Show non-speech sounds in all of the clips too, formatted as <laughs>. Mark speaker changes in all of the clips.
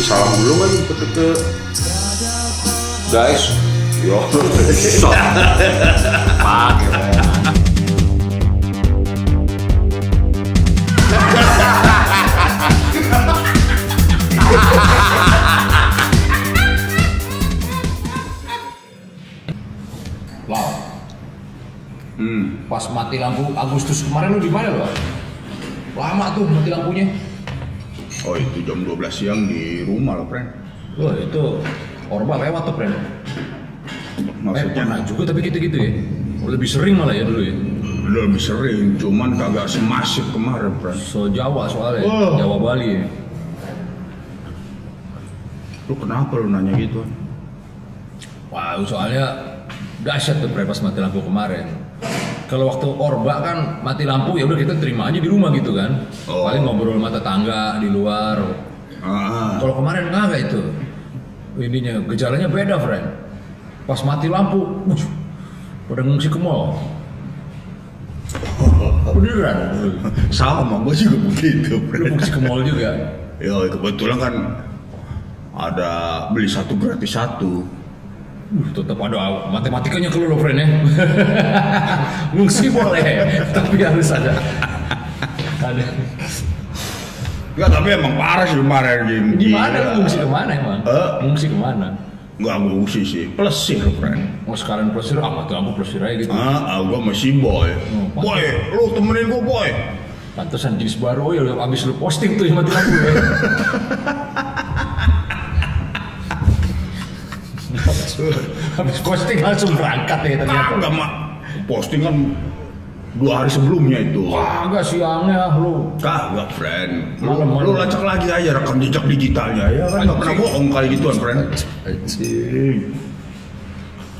Speaker 1: kasih salam dulu kan ke, ke guys yo
Speaker 2: Pakai. Wow,
Speaker 1: hmm.
Speaker 2: pas mati lampu Agustus kemarin lu di mana lo? Lama tuh mati lampunya.
Speaker 1: Oh itu jam 12 siang di rumah loh friend
Speaker 2: Wah itu orba lewat tuh, Pren. Eh,
Speaker 1: maksudnya
Speaker 2: pernah juga tapi gitu-gitu ya. Lebih sering malah ya dulu ya.
Speaker 1: lebih sering cuman kagak semasif kemarin friend
Speaker 2: So Jawa soalnya,
Speaker 1: Oh.
Speaker 2: Jawa Bali ya.
Speaker 1: lu kenapa lu nanya gitu
Speaker 2: Wah, soalnya dahsyat tuh Pren pas mati lampu kemarin. Kalau waktu orba kan mati lampu ya udah kita terima aja di rumah gitu kan.
Speaker 1: Oh.
Speaker 2: Paling ngobrol sama tetangga di luar.
Speaker 1: ah,
Speaker 2: Kalau kemarin kagak itu. Ininya gejalanya beda, friend. Pas mati lampu, pada ngungsi ke mall. <laughs> Beneran.
Speaker 1: sama gua juga begitu friend
Speaker 2: ngungsi ke mall juga.
Speaker 1: ya kebetulan kan ada beli satu gratis satu
Speaker 2: Uh, tetap ada matematikanya ke lu loh, friend ya. <laughs> ngungsi boleh, tapi harus ada. ada.
Speaker 1: Enggak, tapi emang parah sih kemarin Jim.
Speaker 2: Di mana ngungsi ke mana emang?
Speaker 1: Eh?
Speaker 2: Ngungsi ke mana?
Speaker 1: Enggak ngungsi sih, plesir friend.
Speaker 2: Mau sekalian plesir, ah mati lampu plesir aja gitu.
Speaker 1: Ah, ah, gua masih boy.
Speaker 2: Hmm,
Speaker 1: boy, lu temenin gua boy.
Speaker 2: Pantesan jenis baru, oh ya abis lu posting tuh yang mati lampu ya. <laughs> <laughs> Habis posting langsung berangkat ya ternyata.
Speaker 1: Kagak mak. Posting kan dua hari sebelumnya itu.
Speaker 2: Wah, agak siangnya lu.
Speaker 1: Kagak friend. Lu,
Speaker 2: Malam,
Speaker 1: lu lacak lagi aja rekam jejak digitalnya ya kan nggak pernah bohong kali gituan friend.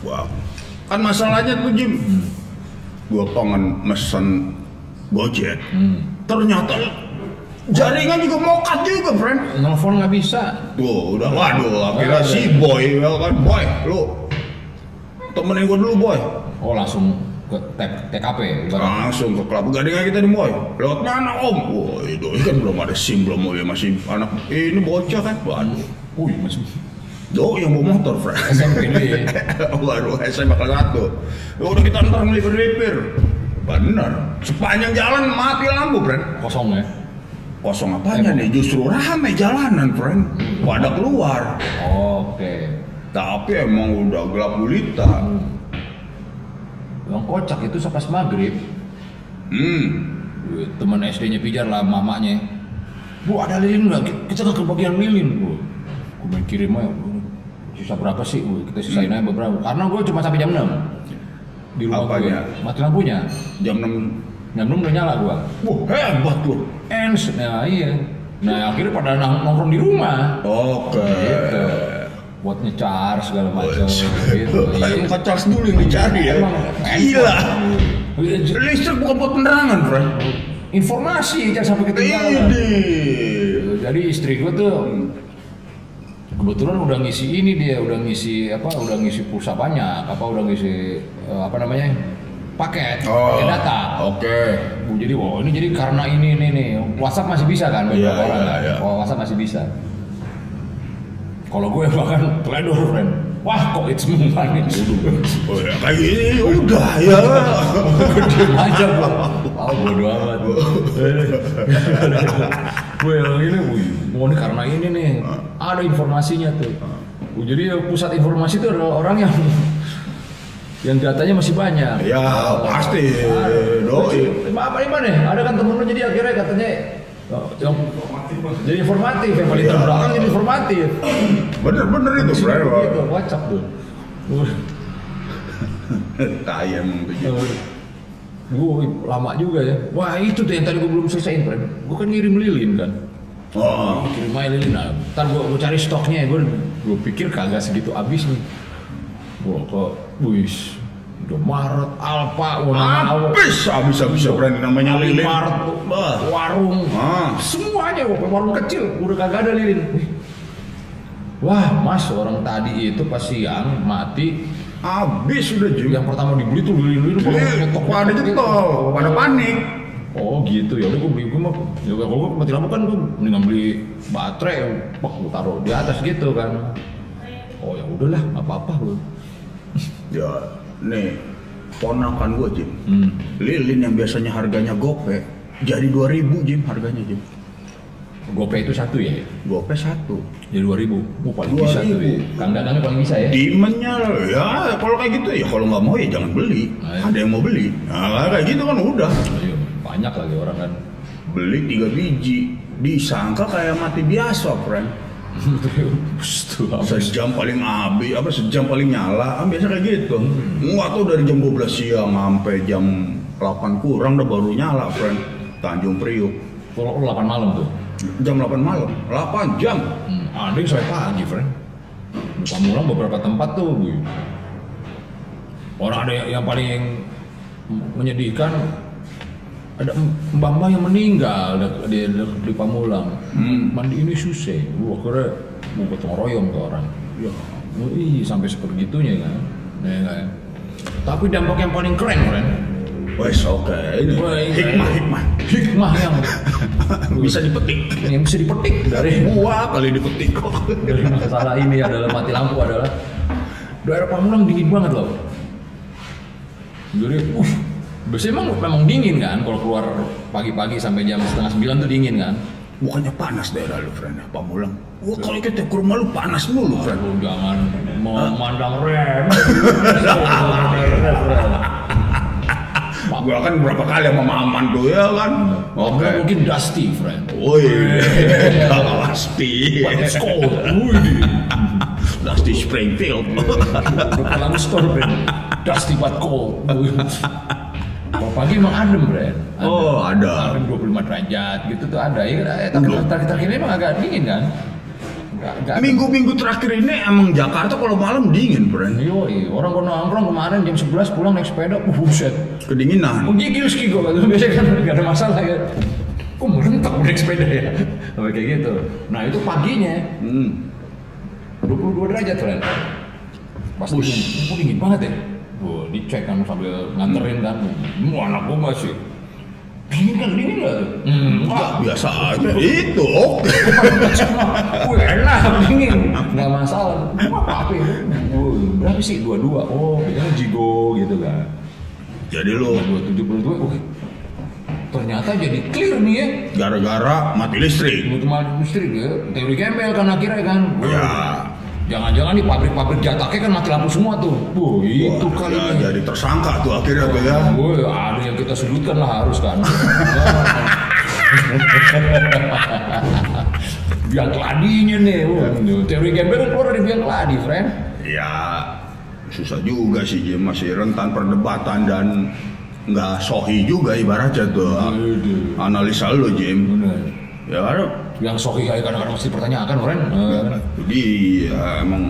Speaker 1: Wah, kan masalahnya tuh Jim. Gua pengen mesen Gojek. Ternyata jaringan juga mokat juga, friend.
Speaker 2: Nelfon nggak bisa.
Speaker 1: Tuh, udah waduh, akhirnya si boy, ya kan, boy, lu temenin gua dulu boy.
Speaker 2: Oh langsung ke TKP. ibaratnya.
Speaker 1: Langsung ke kelapa gading kita nih boy. Lewat mana om? Wah, itu kan belum ada sim belum ya masih anak ini bocah kan. Waduh,
Speaker 2: Wih, masih
Speaker 1: do yang bawa motor, friend.
Speaker 2: SMP ya. <laughs>
Speaker 1: Waduh, SMA kelas satu. Ya udah kita ntar ngelipir-lipir. Bener. Sepanjang jalan mati lampu, friend.
Speaker 2: Kosong ya.
Speaker 1: Kosong apanya nih? Justru rame jalanan, friend. Pada keluar.
Speaker 2: Oke.
Speaker 1: Tapi emang udah gelap gulita.
Speaker 2: Yang kocak itu pas maghrib,
Speaker 1: Hmm.
Speaker 2: teman SD-nya pijar lah mamanya. Bu ada lilin nggak? Kita nggak kebagian lilin. Bu, gue main kirim aja. Sisa berapa sih? Bu, kita sisain aja beberapa. Karena gue cuma sampai jam 6 di rumah
Speaker 1: Apanya?
Speaker 2: gue. Mati lampunya.
Speaker 1: Jam 6.
Speaker 2: 6 udah nyala gue.
Speaker 1: Wah, hebat loh.
Speaker 2: Ens, nah iya. Nah akhirnya pada nong- nongkrong di rumah.
Speaker 1: Oke.
Speaker 2: Gitu. Buat ngecar segala macam. <laughs> Gitu. Iya.
Speaker 1: Bukan charge dulu yang dicari ya.
Speaker 2: Emang
Speaker 1: Gila.
Speaker 2: handphone.
Speaker 1: Listrik bukan buat penerangan, friend.
Speaker 2: Informasi jangan sampai ketinggalan.
Speaker 1: Ini.
Speaker 2: Jadi istri gue tuh kebetulan udah ngisi ini dia udah ngisi apa udah ngisi pulsa banyak apa udah ngisi eh, apa namanya paket paket data.
Speaker 1: Oke.
Speaker 2: Bu, jadi wah ini jadi karena ini ini nih WhatsApp masih bisa kan beberapa
Speaker 1: Iya,
Speaker 2: orang
Speaker 1: iya,
Speaker 2: kan?
Speaker 1: iya.
Speaker 2: Oh, WhatsApp masih bisa. Kalau gue <laughs> bahkan teledor friend. Wah kok it's <laughs> nih.
Speaker 1: Oh ya, kayak gini udah ya.
Speaker 2: Diam <laughs> aja gua. Oh bodo amat. gue yang ini, mau ini karena ini nih, ada informasinya tuh. Jadi pusat informasi itu adalah orang yang yang datanya masih banyak.
Speaker 1: Ya, pasti. Doi.
Speaker 2: Apa ini mana? Ada kan temen lu jadi akhirnya katanya oh, yang jadi informatif, yang paling
Speaker 1: Iya.
Speaker 2: terbelakang jadi informatif.
Speaker 1: Bener-bener itu, friend.
Speaker 2: Gitu, WhatsApp <laughs> tuh.
Speaker 1: Tai emang tuh. Jim.
Speaker 2: Gue lama juga ya. Wah itu tuh yang tadi gue belum selesaiin, Pren. Gue kan ngirim lilin kan.
Speaker 1: Oh.
Speaker 2: Kirim aja lilin. Nah, ntar gue, cari stoknya. Gue gue pikir kagak segitu habis nih. Gue ke, wis, udah Maret, Alfa, warna
Speaker 1: Habis, habis, habis friend. Namanya lilin.
Speaker 2: Maret, warung,
Speaker 1: Ah.
Speaker 2: semuanya warung kecil udah kagak ada lilin. Wah, mas orang tadi itu pas siang mati.
Speaker 1: Habis udah, Jim.
Speaker 2: Yang pertama dibeli tuh lilin-lilin
Speaker 1: pada jempol, pada panik.
Speaker 2: Oh gitu ya udah gue beli gue mah ya kalau gue mati lampu kan gue mendingan beli baterai pak gue taruh di atas gitu kan oh ya udahlah nggak apa-apa gue
Speaker 1: Ya, nih ponakan gue Jim.
Speaker 2: hmm.
Speaker 1: Lilin yang biasanya harganya gope jadi 2000 Jim harganya Jim.
Speaker 2: GoPay itu satu ya
Speaker 1: Gope satu.
Speaker 2: jadi dua ribu oh, paling bisa tuh
Speaker 1: 2000.
Speaker 2: ya kang dadangnya paling bisa ya
Speaker 1: Demandnya ya kalau kayak gitu ya kalau nggak mau ya jangan beli.
Speaker 2: Ayo.
Speaker 1: Ada yang mau beli. Nah kayak gitu kan udah.
Speaker 2: Ayo, banyak lagi orang kan
Speaker 1: Beli tiga biji disangka kayak mati biasa, friend. Sejam paling habis, apa sejam paling nyala, kan biasa kayak gitu. Enggak tuh dari jam 12 siang sampai jam 8 kurang udah baru nyala, friend. Tanjung Priuk.
Speaker 2: Kalau 8 malam tuh
Speaker 1: Jam 8 malam, 8 jam.
Speaker 2: hmm. ada yang sampai pagi friend Pamulang beberapa tempat tuh Bu. orang ada yang, yang paling menyedihkan ada mbak-mbak yang meninggal di, di, Pamulang
Speaker 1: Hmm.
Speaker 2: mandi ini susah wah kira mau gotong royong ke orang ya oh, ih sampai sepergitunya kan ya, kan? tapi dampak yang paling keren keren
Speaker 1: Wes oke, ini
Speaker 2: iya.
Speaker 1: hikmah hikmah
Speaker 2: hikmah yang <laughs>
Speaker 1: bisa dipetik.
Speaker 2: yang bisa dipetik dari
Speaker 1: Wah kali dipetik kok.
Speaker 2: dari masalah ini adalah mati lampu adalah daerah Pamulang dingin banget loh. Jadi, uh, biasanya emang memang dingin kan kalau keluar pagi-pagi sampai jam setengah sembilan tuh dingin kan.
Speaker 1: Bukannya panas daerah lu, friend? Pamulang. Wah kalau kita ke rumah lu panas mulu, friend.
Speaker 2: Lu jangan memandang rem. <laughs>
Speaker 1: Gua kan berapa kali sama Maman tuh ya kan. Oke.
Speaker 2: Oke. Mungkin dusty, friend.
Speaker 1: Woi, pasti.
Speaker 2: But it's cold.
Speaker 1: Dusty Springfield.
Speaker 2: Lagu store, friend. Dusty but cold. <laughs> Kalau pagi emang adem. Adem.
Speaker 1: Oh, ada.
Speaker 2: Adem 25 derajat gitu tuh ada. Ya, tapi terakhir-terakhir ini emang agak dingin kan.
Speaker 1: Minggu-minggu terakhir ini emang Jakarta kalau malam dingin, friend.
Speaker 2: Yoi, orang gua nongkrong kemarin jam 11 pulang naik sepeda, uh, buset.
Speaker 1: Kedinginan.
Speaker 2: Menggigil ski gua, biasanya kan gak ada masalah ya. Kok merentak naik sepeda ya? Sampai kayak gitu. Nah itu paginya,
Speaker 1: Hmm.
Speaker 2: 22 derajat friend. Pasti dingin banget ya? Wah, dicek kan sambil nganterin kan. Wah, anak gua masih. Dingin kan, dingin gak tuh? Hmm, enggak.
Speaker 1: Biasa aja. Itu oke. <laughs>
Speaker 2: Wih enak, dingin. Nggak masalah. Wah, apa ya? Wih, berapa sih? Dua-dua. Oh, bedanya jigo gitu kan.
Speaker 1: Jadi lu
Speaker 2: dua tujuh puluh dua, ternyata jadi clear nih ya.
Speaker 1: gara-gara mati listrik.
Speaker 2: Mati listrik ya. Teori gembel kan akhirnya kan. Wah,
Speaker 1: Ya.
Speaker 2: Jangan-jangan nih pabrik-pabrik jataknya kan mati lampu semua tuh. Wah, itu
Speaker 1: Wah,
Speaker 2: kali
Speaker 1: ya,
Speaker 2: nih.
Speaker 1: jadi tersangka tuh akhirnya tuh ya.
Speaker 2: Woi, ada yang kita sudutkan lah harus kan. <laughs> biang keladinya nih, wah, teori gembel kan keluar dari biang keladi, friend.
Speaker 1: Ya susah juga sih Jim masih rentan perdebatan dan nggak sohi juga ibaratnya tuh
Speaker 2: Aduh.
Speaker 1: analisa lu Jim.
Speaker 2: Bener.
Speaker 1: Ya kan?
Speaker 2: Yang sohi kayak kadang-kadang mesti dipertanyakan, friend. Eh,
Speaker 1: Jadi ya, emang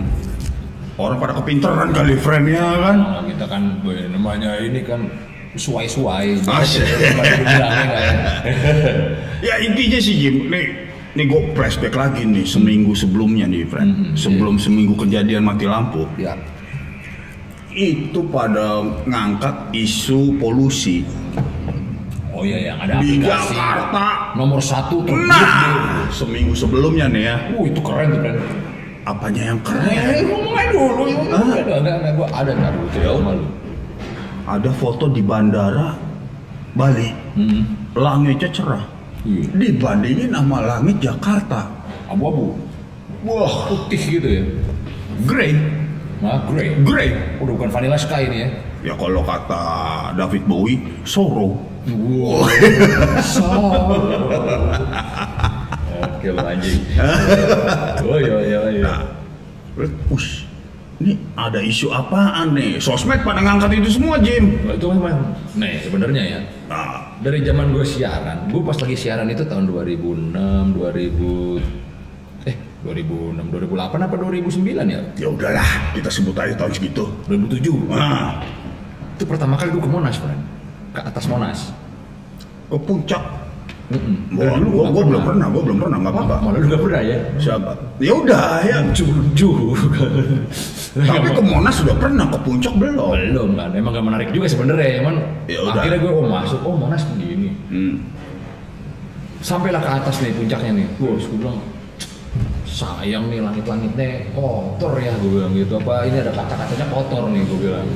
Speaker 1: orang pada kepinteran kali friend ya kan.
Speaker 2: Nah, kita kan namanya ini kan suai-suai. Bilangnya nggak ya? <laughs>
Speaker 1: Ya intinya sih Jim, nih nih gue flashback lagi nih seminggu sebelumnya nih friend,
Speaker 2: Mhm,
Speaker 1: sebelum seminggu kejadian mati lampu.
Speaker 2: Ya.
Speaker 1: Itu pada ngangkat isu polusi
Speaker 2: Oh iya yang ada
Speaker 1: di
Speaker 2: aplikasi
Speaker 1: Jakarta.
Speaker 2: nomor satu tuh.
Speaker 1: Nah, seminggu sebelumnya nih ya,
Speaker 2: Uh itu keren tuh kan.
Speaker 1: apanya yang keren?
Speaker 2: Eh ngomong aja dulu, ngomong
Speaker 1: Hah?
Speaker 2: aja. Enggak, enggak, gua ada ntar dulu cerita sama lu.
Speaker 1: Ada foto di bandara Bali,
Speaker 2: Hmm.
Speaker 1: langitnya cerah.
Speaker 2: Iya.
Speaker 1: Dibandingin sama langit Jakarta,
Speaker 2: Abu-abu,
Speaker 1: wah,
Speaker 2: putih gitu ya.
Speaker 1: grey,
Speaker 2: Nah, grey.
Speaker 1: grey.
Speaker 2: Udah bukan vanilla sky ini ya.
Speaker 1: Ya kalau kata David Bowie, sorrow.
Speaker 2: Wow. Oke anjing. Oh iya iya iya.
Speaker 1: Ush, ini ada isu apaan nih? Sosmed pada ngangkat itu semua, Jim.
Speaker 2: Nah, itu memang. Nih sebenarnya ya.
Speaker 1: Nah,
Speaker 2: Dari zaman gue siaran, gue pas lagi siaran itu tahun 2006, 2000 eh 2006, 2008 apa 2009 ya?
Speaker 1: ya udahlah, kita sebut aja tahun segitu.
Speaker 2: 2007.
Speaker 1: Nah,
Speaker 2: Itu pertama kali gue ke Monas, friend. Ke atas Monas.
Speaker 1: ke puncak.
Speaker 2: Mm-mm.
Speaker 1: Gua,
Speaker 2: Dari dulu
Speaker 1: gua, gua belum pernah, gua belum pernah, nggak apa-apa.
Speaker 2: Malah lu gak pernah ya?
Speaker 1: Siapa? Ya udah, ya. <laughs>
Speaker 2: Jujur.
Speaker 1: Tapi ke Monas sudah pernah, ke puncak belum.
Speaker 2: belum kan emang gak menarik juga sebenarnya cuman
Speaker 1: Ya udah.
Speaker 2: akhirnya gue oh masuk oh monas begini
Speaker 1: Hmm.
Speaker 2: Sampailah ke atas nih puncaknya nih. Gue bilang sayang nih langit-langitnya kotor ya gue bilang gitu apa ini ada kaca-kacanya kotor nih gue bilang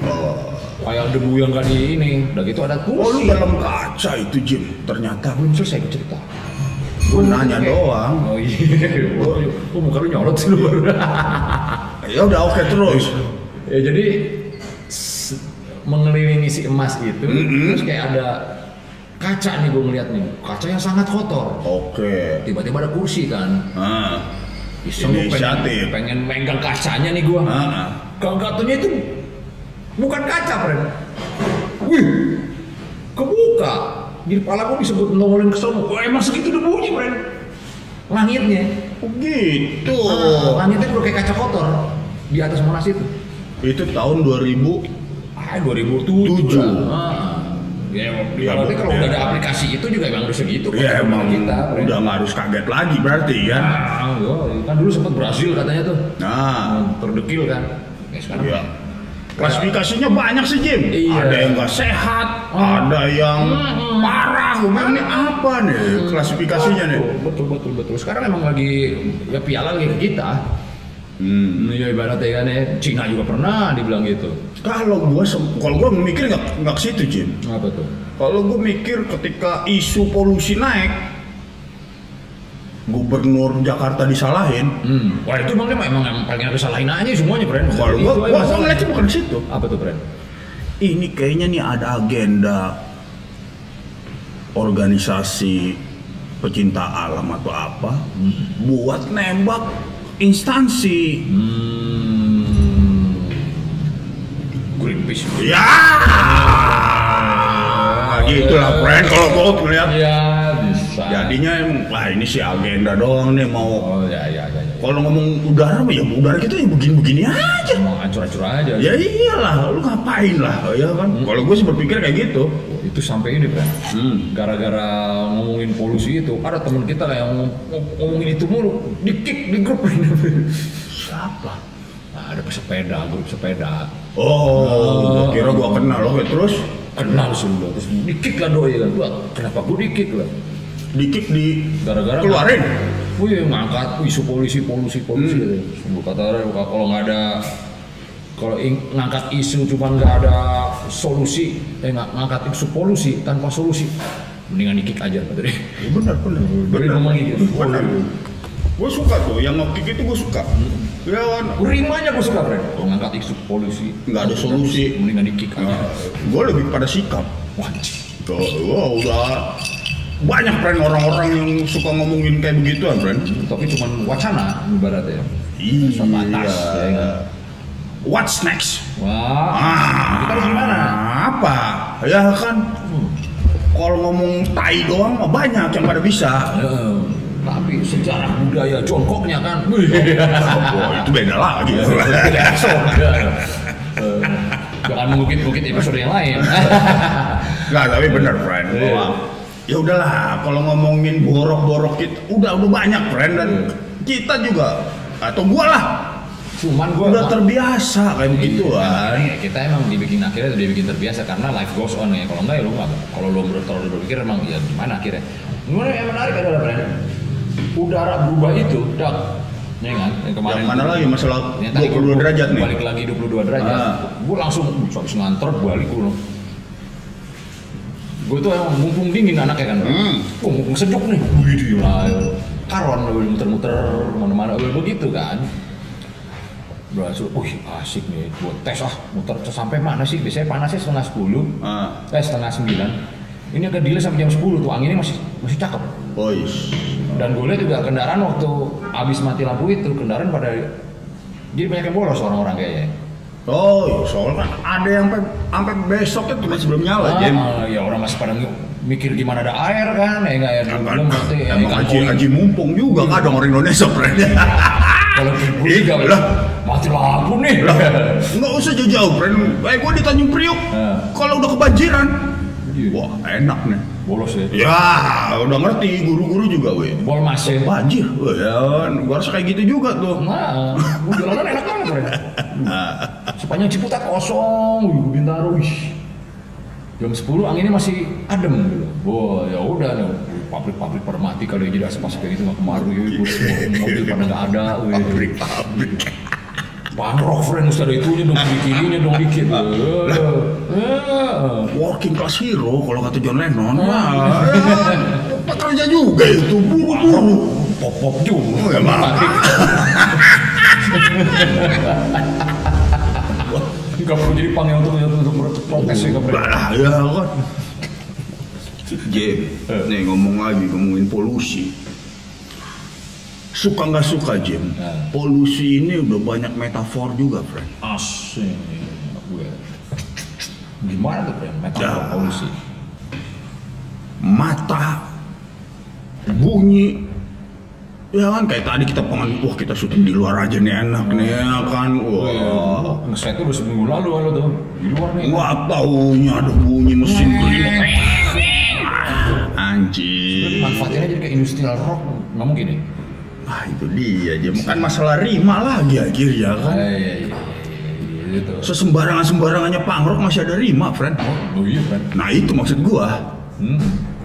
Speaker 1: Oh.
Speaker 2: Kayak debu yang gak di ini udah gitu ada
Speaker 1: Oh, lu
Speaker 2: kursi
Speaker 1: dalam kaca itu Jim. Ternyata
Speaker 2: belum selesai cerita
Speaker 1: gue nanya
Speaker 2: Kayak-
Speaker 1: doang.
Speaker 2: oh iya <laughs> oh, oh muka lu nyolot sih lu baru <laughs>
Speaker 1: Ya udah oke terus.
Speaker 2: ya jadi mengelilingi si emas itu
Speaker 1: Mm-mm.
Speaker 2: terus kayak ada kaca nih gue ngeliat nih kaca yang sangat kotor
Speaker 1: Oke.
Speaker 2: tiba-tiba ada kursi kan
Speaker 1: Ah.
Speaker 2: Iseng pengen, pengen megang kacanya nih gua.
Speaker 1: Ah.
Speaker 2: Gagatunya itu bukan kaca, friend. Wih, kebuka. Jadi kepala gua bisa buat nongolin ke sono. Wah, emang segitu debunya, friend. Langitnya.
Speaker 1: Oh gitu.
Speaker 2: Ah, langitnya udah kayak kaca kotor di atas Monas itu.
Speaker 1: Itu tahun 2000
Speaker 2: Ah, 2007.
Speaker 1: Tujuh.
Speaker 2: Ah. Ya,
Speaker 1: Ya,
Speaker 2: berarti kalau
Speaker 1: ya.
Speaker 2: udah ada aplikasi itu juga emang udah segitu.
Speaker 1: Ya emang
Speaker 2: kita,
Speaker 1: udah nggak harus kaget lagi berarti kan.
Speaker 2: Ah, yo, kan dulu sempat Brasil katanya tuh.
Speaker 1: Nah,
Speaker 2: Terdekil kan. Ya, sekarang
Speaker 1: ya. Klasifikasinya banyak sih Jim.
Speaker 2: Iya.
Speaker 1: Ada yang nggak sehat,
Speaker 2: Oh.
Speaker 1: ada yang
Speaker 2: Hmm.
Speaker 1: parah. Gua Ini apa nih klasifikasinya nih?
Speaker 2: Betul betul betul. Sekarang emang lagi ya piala lagi ke kita.
Speaker 1: Hmm.
Speaker 2: Ya ibaratnya kan ya, Cina juga pernah dibilang gitu.
Speaker 1: Kalau gua kalau gua mikir nggak nggak situ Jim.
Speaker 2: Apa tuh?
Speaker 1: Kalau gua mikir ketika isu polusi naik, gubernur Jakarta disalahin.
Speaker 2: Hmm. Wah itu emang emang, emang, emang paling harus salahin aja semuanya, Bren.
Speaker 1: Kalau gua, gua, gua ngeliatnya bukan ke situ.
Speaker 2: Apa tuh, Bren?
Speaker 1: Ini kayaknya nih ada agenda organisasi pecinta alam atau apa buat nembak instansi.
Speaker 2: Hmm. Greenpeace.
Speaker 1: Ya, gitulah friend kalau gua ngeliat.
Speaker 2: Ya.
Speaker 1: Jadinya emang, wah ini sih agenda doang nih mau.
Speaker 2: Oh ya ya ya. ya.
Speaker 1: Kalau ngomong udara mah ya udara kita ya begini-begini aja.
Speaker 2: Mau hancur-hancur aja.
Speaker 1: Ya iyalah, lu ngapain lah, ya kan? Kalau gue sih berpikir kayak gitu.
Speaker 2: itu sampai ini kan
Speaker 1: Hmm.
Speaker 2: gara-gara ngomongin polusi itu ada teman kita lah yang ngom- ngom- ngomongin itu mulu di kick di grup
Speaker 1: Siapa?
Speaker 2: nah, ada pesepeda grup sepeda
Speaker 1: Oh, gua kira gua kenal loh, terus
Speaker 2: kenal sih terus di kick lah doi kan gua kenapa gua di kick lah
Speaker 1: dikik di
Speaker 2: gara-gara
Speaker 1: keluarin.
Speaker 2: Wih, ngangkat isu polusi, polusi, polusi.
Speaker 1: Hmm.
Speaker 2: gitu. Kata orang kalau nggak ada kalau ngangkat isu cuma nggak ada solusi, eh nggak ngangkat isu polusi tanpa solusi, mendingan di kick aja kata dia.
Speaker 1: Ya, benar, benar.
Speaker 2: Beri ngomong gitu.
Speaker 1: Benar. Gue suka tuh, yang ngekick itu gue suka. Ya kan,
Speaker 2: Rimanya gue suka, Fred. Kalau ngangkat isu polusi,
Speaker 1: nggak ada solusi.
Speaker 2: mendingan di kick aja.
Speaker 1: gue lebih pada sikap.
Speaker 2: Wajib.
Speaker 1: Tuh, gua udah banyak friend orang-orang yang suka ngomongin kayak begituan, friend.
Speaker 2: Tapi cuma wacana ibaratnya.
Speaker 1: Iya.
Speaker 2: Sebatas, ya kan?
Speaker 1: What's next?
Speaker 2: Wah,
Speaker 1: Ah,
Speaker 2: kita harus gimana?
Speaker 1: Apa? Ya kan,
Speaker 2: Hmm.
Speaker 1: kalau ngomong tai doang mah banyak yang pada bisa.
Speaker 2: Eh, tapi sejarah budaya jongkoknya kan. <laughs>
Speaker 1: Wah, itu beda lagi.
Speaker 2: Beda episode. Eh, Jangan mengukit-ukit episode yang lain. <laughs>
Speaker 1: Nggak, tapi bener, friend.
Speaker 2: Iya.
Speaker 1: Ya udahlah, kalau ngomongin borok-borok kita, udah udah banyak, friend. Dan
Speaker 2: Iya.
Speaker 1: kita juga, atau gua lah,
Speaker 2: Cuman gue
Speaker 1: udah terbiasa kayak.
Speaker 2: Iya, kita emang dibikin akhirnya dibikin terbiasa karena life goes on ya. Kalau enggak ya lu nggak. Kalau lu terlalu berpikir emang ya gimana akhirnya. Gimana yang menarik adalah Bren, udara berubah itu, dak. Ya kan? Yang kemarin
Speaker 1: Yang mana lagi masalah
Speaker 2: tadi
Speaker 1: 22
Speaker 2: gua-
Speaker 1: derajat nih?
Speaker 2: Balik lagi 22 derajat.
Speaker 1: Ah.
Speaker 2: Gue langsung habis ngantor balik gue. Gue tuh emang mumpung dingin anaknya kan.
Speaker 1: Hmm.
Speaker 2: Gue mumpung sejuk nih. Wih, lah. Karon udah muter-muter mana-mana udah begitu kan. Berhasil, wih asik nih, buat tes ah, muter sampai mana sih? Biasanya panasnya setengah sepuluh,
Speaker 1: Ah,
Speaker 2: eh setengah sembilan. Ini agak delay sampai jam 10 tuh, anginnya masih masih cakep.
Speaker 1: boys.
Speaker 2: Dan gue lihat juga kendaraan waktu habis mati lampu itu, kendaraan pada jadi banyak yang bolos orang-orang kayaknya.
Speaker 1: Oh, iya, soalnya kan ada yang sampai besoknya tuh masih belum nyala, Jem.
Speaker 2: Ah, ya orang masih pada mikir gimana ada air kan, ya enggak ya
Speaker 1: Kan,
Speaker 2: belum berarti ya
Speaker 1: emang
Speaker 2: ikan
Speaker 1: haji, haji mumpung juga kadang orang Indonesia, friend.
Speaker 2: Kalau di
Speaker 1: Iya,
Speaker 2: juga
Speaker 1: lah.
Speaker 2: mati lampu nih.
Speaker 1: Nggak usah jauh-jauh, friend. Eh, gue di Tanjung Priok.
Speaker 2: Ah.
Speaker 1: Kalau udah kebanjiran,
Speaker 2: Iya.
Speaker 1: wah enak nih.
Speaker 2: Bolos ya.
Speaker 1: Ya, udah ngerti guru-guru juga, weh.
Speaker 2: Bol mas ya.
Speaker 1: Banjir, ya, gua harus kayak gitu juga tuh.
Speaker 2: Nah, gue jalanan enak banget, Bre. <laughs>
Speaker 1: Nah,
Speaker 2: Sepanjang Ciputat kosong, Bintaro, wih. jam 10 anginnya masih adem gitu. Wah ya udah nih pabrik-pabrik pada mati kali jadi asap asap kayak gitu nggak kemaru ya, gua <laughs> mobil pada nggak ada.
Speaker 1: Pabrik-pabrik.
Speaker 2: Pangrok friend mesti ada itunya dong kiri kirinya dong dikit. Eh, eh.
Speaker 1: Working class hero kalau kata John Lennon. Wah, ya, pekerja juga itu buru-buru.
Speaker 2: Pop pop juga.
Speaker 1: Oh, ya.
Speaker 2: Gak perlu jadi panggil untuk untuk untuk protes ya gak perlu.
Speaker 1: Lah ya kan. Jeb, nih ngomong lagi ngomongin polusi. Suka nggak suka Jim,
Speaker 2: Nah.
Speaker 1: polusi ini udah banyak metafor juga, friend.
Speaker 2: Asik. Gue. Gimana tuh friend? Metafor
Speaker 1: Ya.
Speaker 2: polusi.
Speaker 1: Mata, bunyi, ya kan kayak tadi kita pengen, wah kita syuting di luar aja nih enak nih ya kan, wah.
Speaker 2: Ngeset tuh udah seminggu lalu kalau tuh di luar nih.
Speaker 1: Wah taunya ada bunyi mesin beli. Anjing.
Speaker 2: Manfaatnya jadi kayak industrial rock nggak mungkin ya?
Speaker 1: Ah itu dia aja, bukan masalah rima lagi akhirnya kan.
Speaker 2: Ah, iya iya iya itu.
Speaker 1: Sesembarangan sembarangannya pangrok masih ada rima, friend.
Speaker 2: Oh iya friend.
Speaker 1: Nah itu maksud gua.
Speaker 2: Hmm.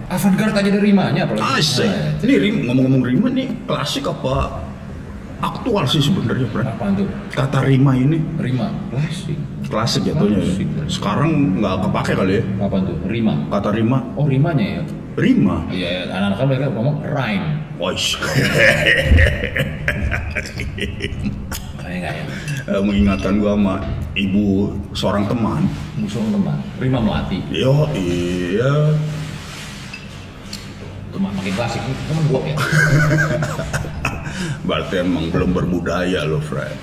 Speaker 2: Avantgarde aja ada rimanya apalagi.
Speaker 1: Asik.
Speaker 2: Nah,
Speaker 1: Ini rim, ngomong-ngomong rima nih klasik apa aktual sih sebenarnya, friend.
Speaker 2: Apaan tuh?
Speaker 1: Kata rima ini
Speaker 2: Rima. Klasik.
Speaker 1: klasik jatuhnya. ya.
Speaker 2: Klasik.
Speaker 1: Sekarang nggak kepake kali ya.
Speaker 2: Apaan tuh? Rima.
Speaker 1: Kata rima,
Speaker 2: Oh rimanya ya?
Speaker 1: Rima.
Speaker 2: Iya, iya. anak-anak kan mereka ngomong rhyme.
Speaker 1: Wais. <laughs>
Speaker 2: Kayak ya?
Speaker 1: Eh, mengingatkan gua sama ibu seorang teman.
Speaker 2: Musuh teman. Rima melati.
Speaker 1: Yo iya.
Speaker 2: Itu mah makin klasik. Itu kan gua ya. <laughs>
Speaker 1: Berarti emang belum berbudaya loh, friend.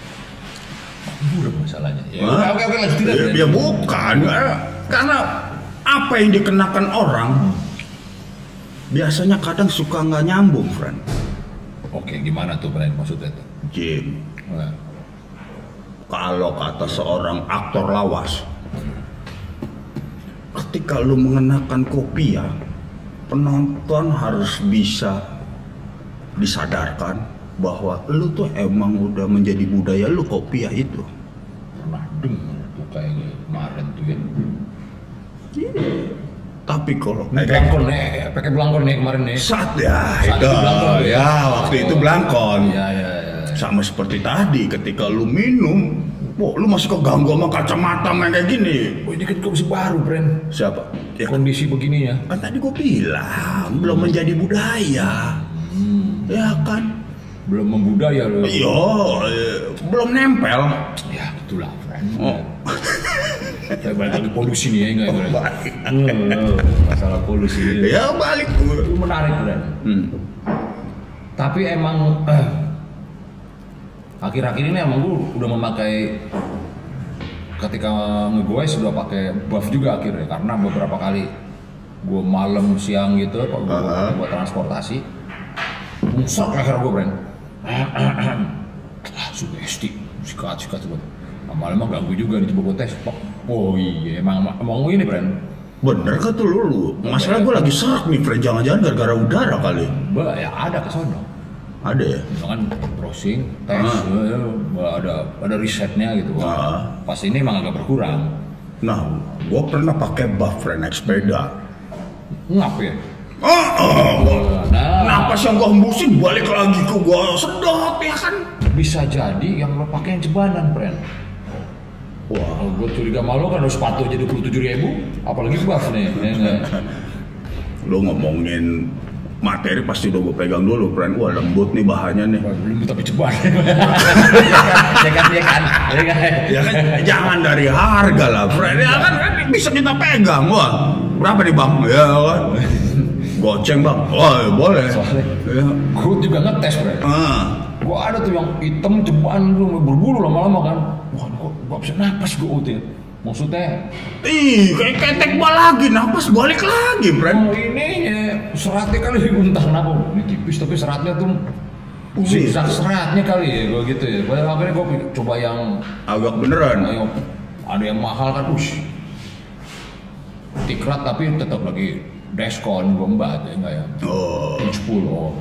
Speaker 2: Buruk masalahnya. Ya,
Speaker 1: Hah?
Speaker 2: oke oke lanjut
Speaker 1: Ya, ya bukan, eh, karena apa yang dikenakan orang biasanya kadang suka nggak nyambung, friend.
Speaker 2: Oke, gimana tuh Brian maksudnya tuh?
Speaker 1: Jim,
Speaker 2: Nah,
Speaker 1: kalau kata seorang aktor lawas, ketika lu mengenakan kopiah, penonton harus bisa disadarkan bahwa lu tuh emang udah menjadi budaya lu kopiah itu.
Speaker 2: pernah dengar tuh kayak kemarin tuh ya.
Speaker 1: Tapi kalau
Speaker 2: Ini belangkon nih, pakai belangkon nih kemarin nih.
Speaker 1: saat ya,
Speaker 2: Saat
Speaker 1: itu,
Speaker 2: itu belangkon,
Speaker 1: ya,
Speaker 2: ya.
Speaker 1: waktu itu belangkon.
Speaker 2: Iya iya iya.
Speaker 1: Sama seperti tadi, ketika lu minum, wah, lu masih keganggu sama kacamata main kayak gini.
Speaker 2: Oh ini kan kondisi baru, Bren.
Speaker 1: Siapa? Ya,
Speaker 2: Kondisi begini ya.
Speaker 1: kan tadi gue bilang belum menjadi budaya, ya kan?
Speaker 2: Belum membudaya loh.
Speaker 1: Yo, eh, belum nempel.
Speaker 2: Ya, gitulah, Bren.
Speaker 1: Oh.
Speaker 2: Kayak balik lagi polusi nih ya, enggak ya?
Speaker 1: Balik.
Speaker 2: Hmm, Masalah polusi.
Speaker 1: Ya balik
Speaker 2: Itu
Speaker 1: gue.
Speaker 2: menarik, Bren.
Speaker 1: Hmm.
Speaker 2: Tapi emang eh, akhir-akhir ini emang gue udah memakai ketika ngegoes sudah pakai buff juga akhirnya karena beberapa kali gue malam siang gitu kalau gue
Speaker 1: Ah.
Speaker 2: buat transportasi musak leher gue Bren ah sugesti sikat <clears throat> sikat sikat lama-lama ganggu juga nih coba gue tes oh iya emang emang ini Bren
Speaker 1: Bener kan tuh lu, lu? Masalah gue lagi serak nih, Fred. Jangan-jangan gara-gara udara kali.
Speaker 2: bah ya ada ke sono
Speaker 1: Ada ya?
Speaker 2: misalkan browsing tes
Speaker 1: Ah.
Speaker 2: eh, ada ada risetnya gitu
Speaker 1: Ah.
Speaker 2: pas ini emang agak berkurang
Speaker 1: Nah, gue pernah pakai buff, Fred, naik sepeda.
Speaker 2: ngap ya
Speaker 1: Oh, oh.
Speaker 2: nah
Speaker 1: Napas yang gue hembusin balik lagi ke gue sedot ya kan?
Speaker 2: bisa jadi yang lo pakai yang cebanan friend
Speaker 1: Wah,
Speaker 2: gue curiga malu kan harus sepatu aja 27 ribu apalagi buff nih ya
Speaker 1: lu <laughs> ngomongin materi pasti udah gue pegang dulu, friend. Wah, lembut nih bahannya nih.
Speaker 2: Belum tapi ceban <laughs> ya kan ya kan ya kan
Speaker 1: Ya kan, jangan dari harga lah, friend. Ya kan, bisa kita pegang, wah. Berapa nih bang? Ya kan. Goceng bang. Wah, boleh.
Speaker 2: Soalnya-
Speaker 1: Ya.
Speaker 2: gue juga ngetes friend
Speaker 1: Ah.
Speaker 2: gue ada tuh yang hitam ceban lu berbulu lama-lama kan wah gak bisa napas gue ya maksudnya
Speaker 1: Ih, kayak ketek bal lagi, napas balik lagi, friend.
Speaker 2: Oh ini ya, seratnya kali entah kenapa ini tipis tapi seratnya tuh zigzag seratnya kali ya gue gitu ya. Pada akhirnya gue coba yang
Speaker 1: Agak beneran.
Speaker 2: ayo ada yang mahal kan, ush tikrat tapi tetap lagi diskon gue mbak ya enggak ya
Speaker 1: Oh,
Speaker 2: 10 oh.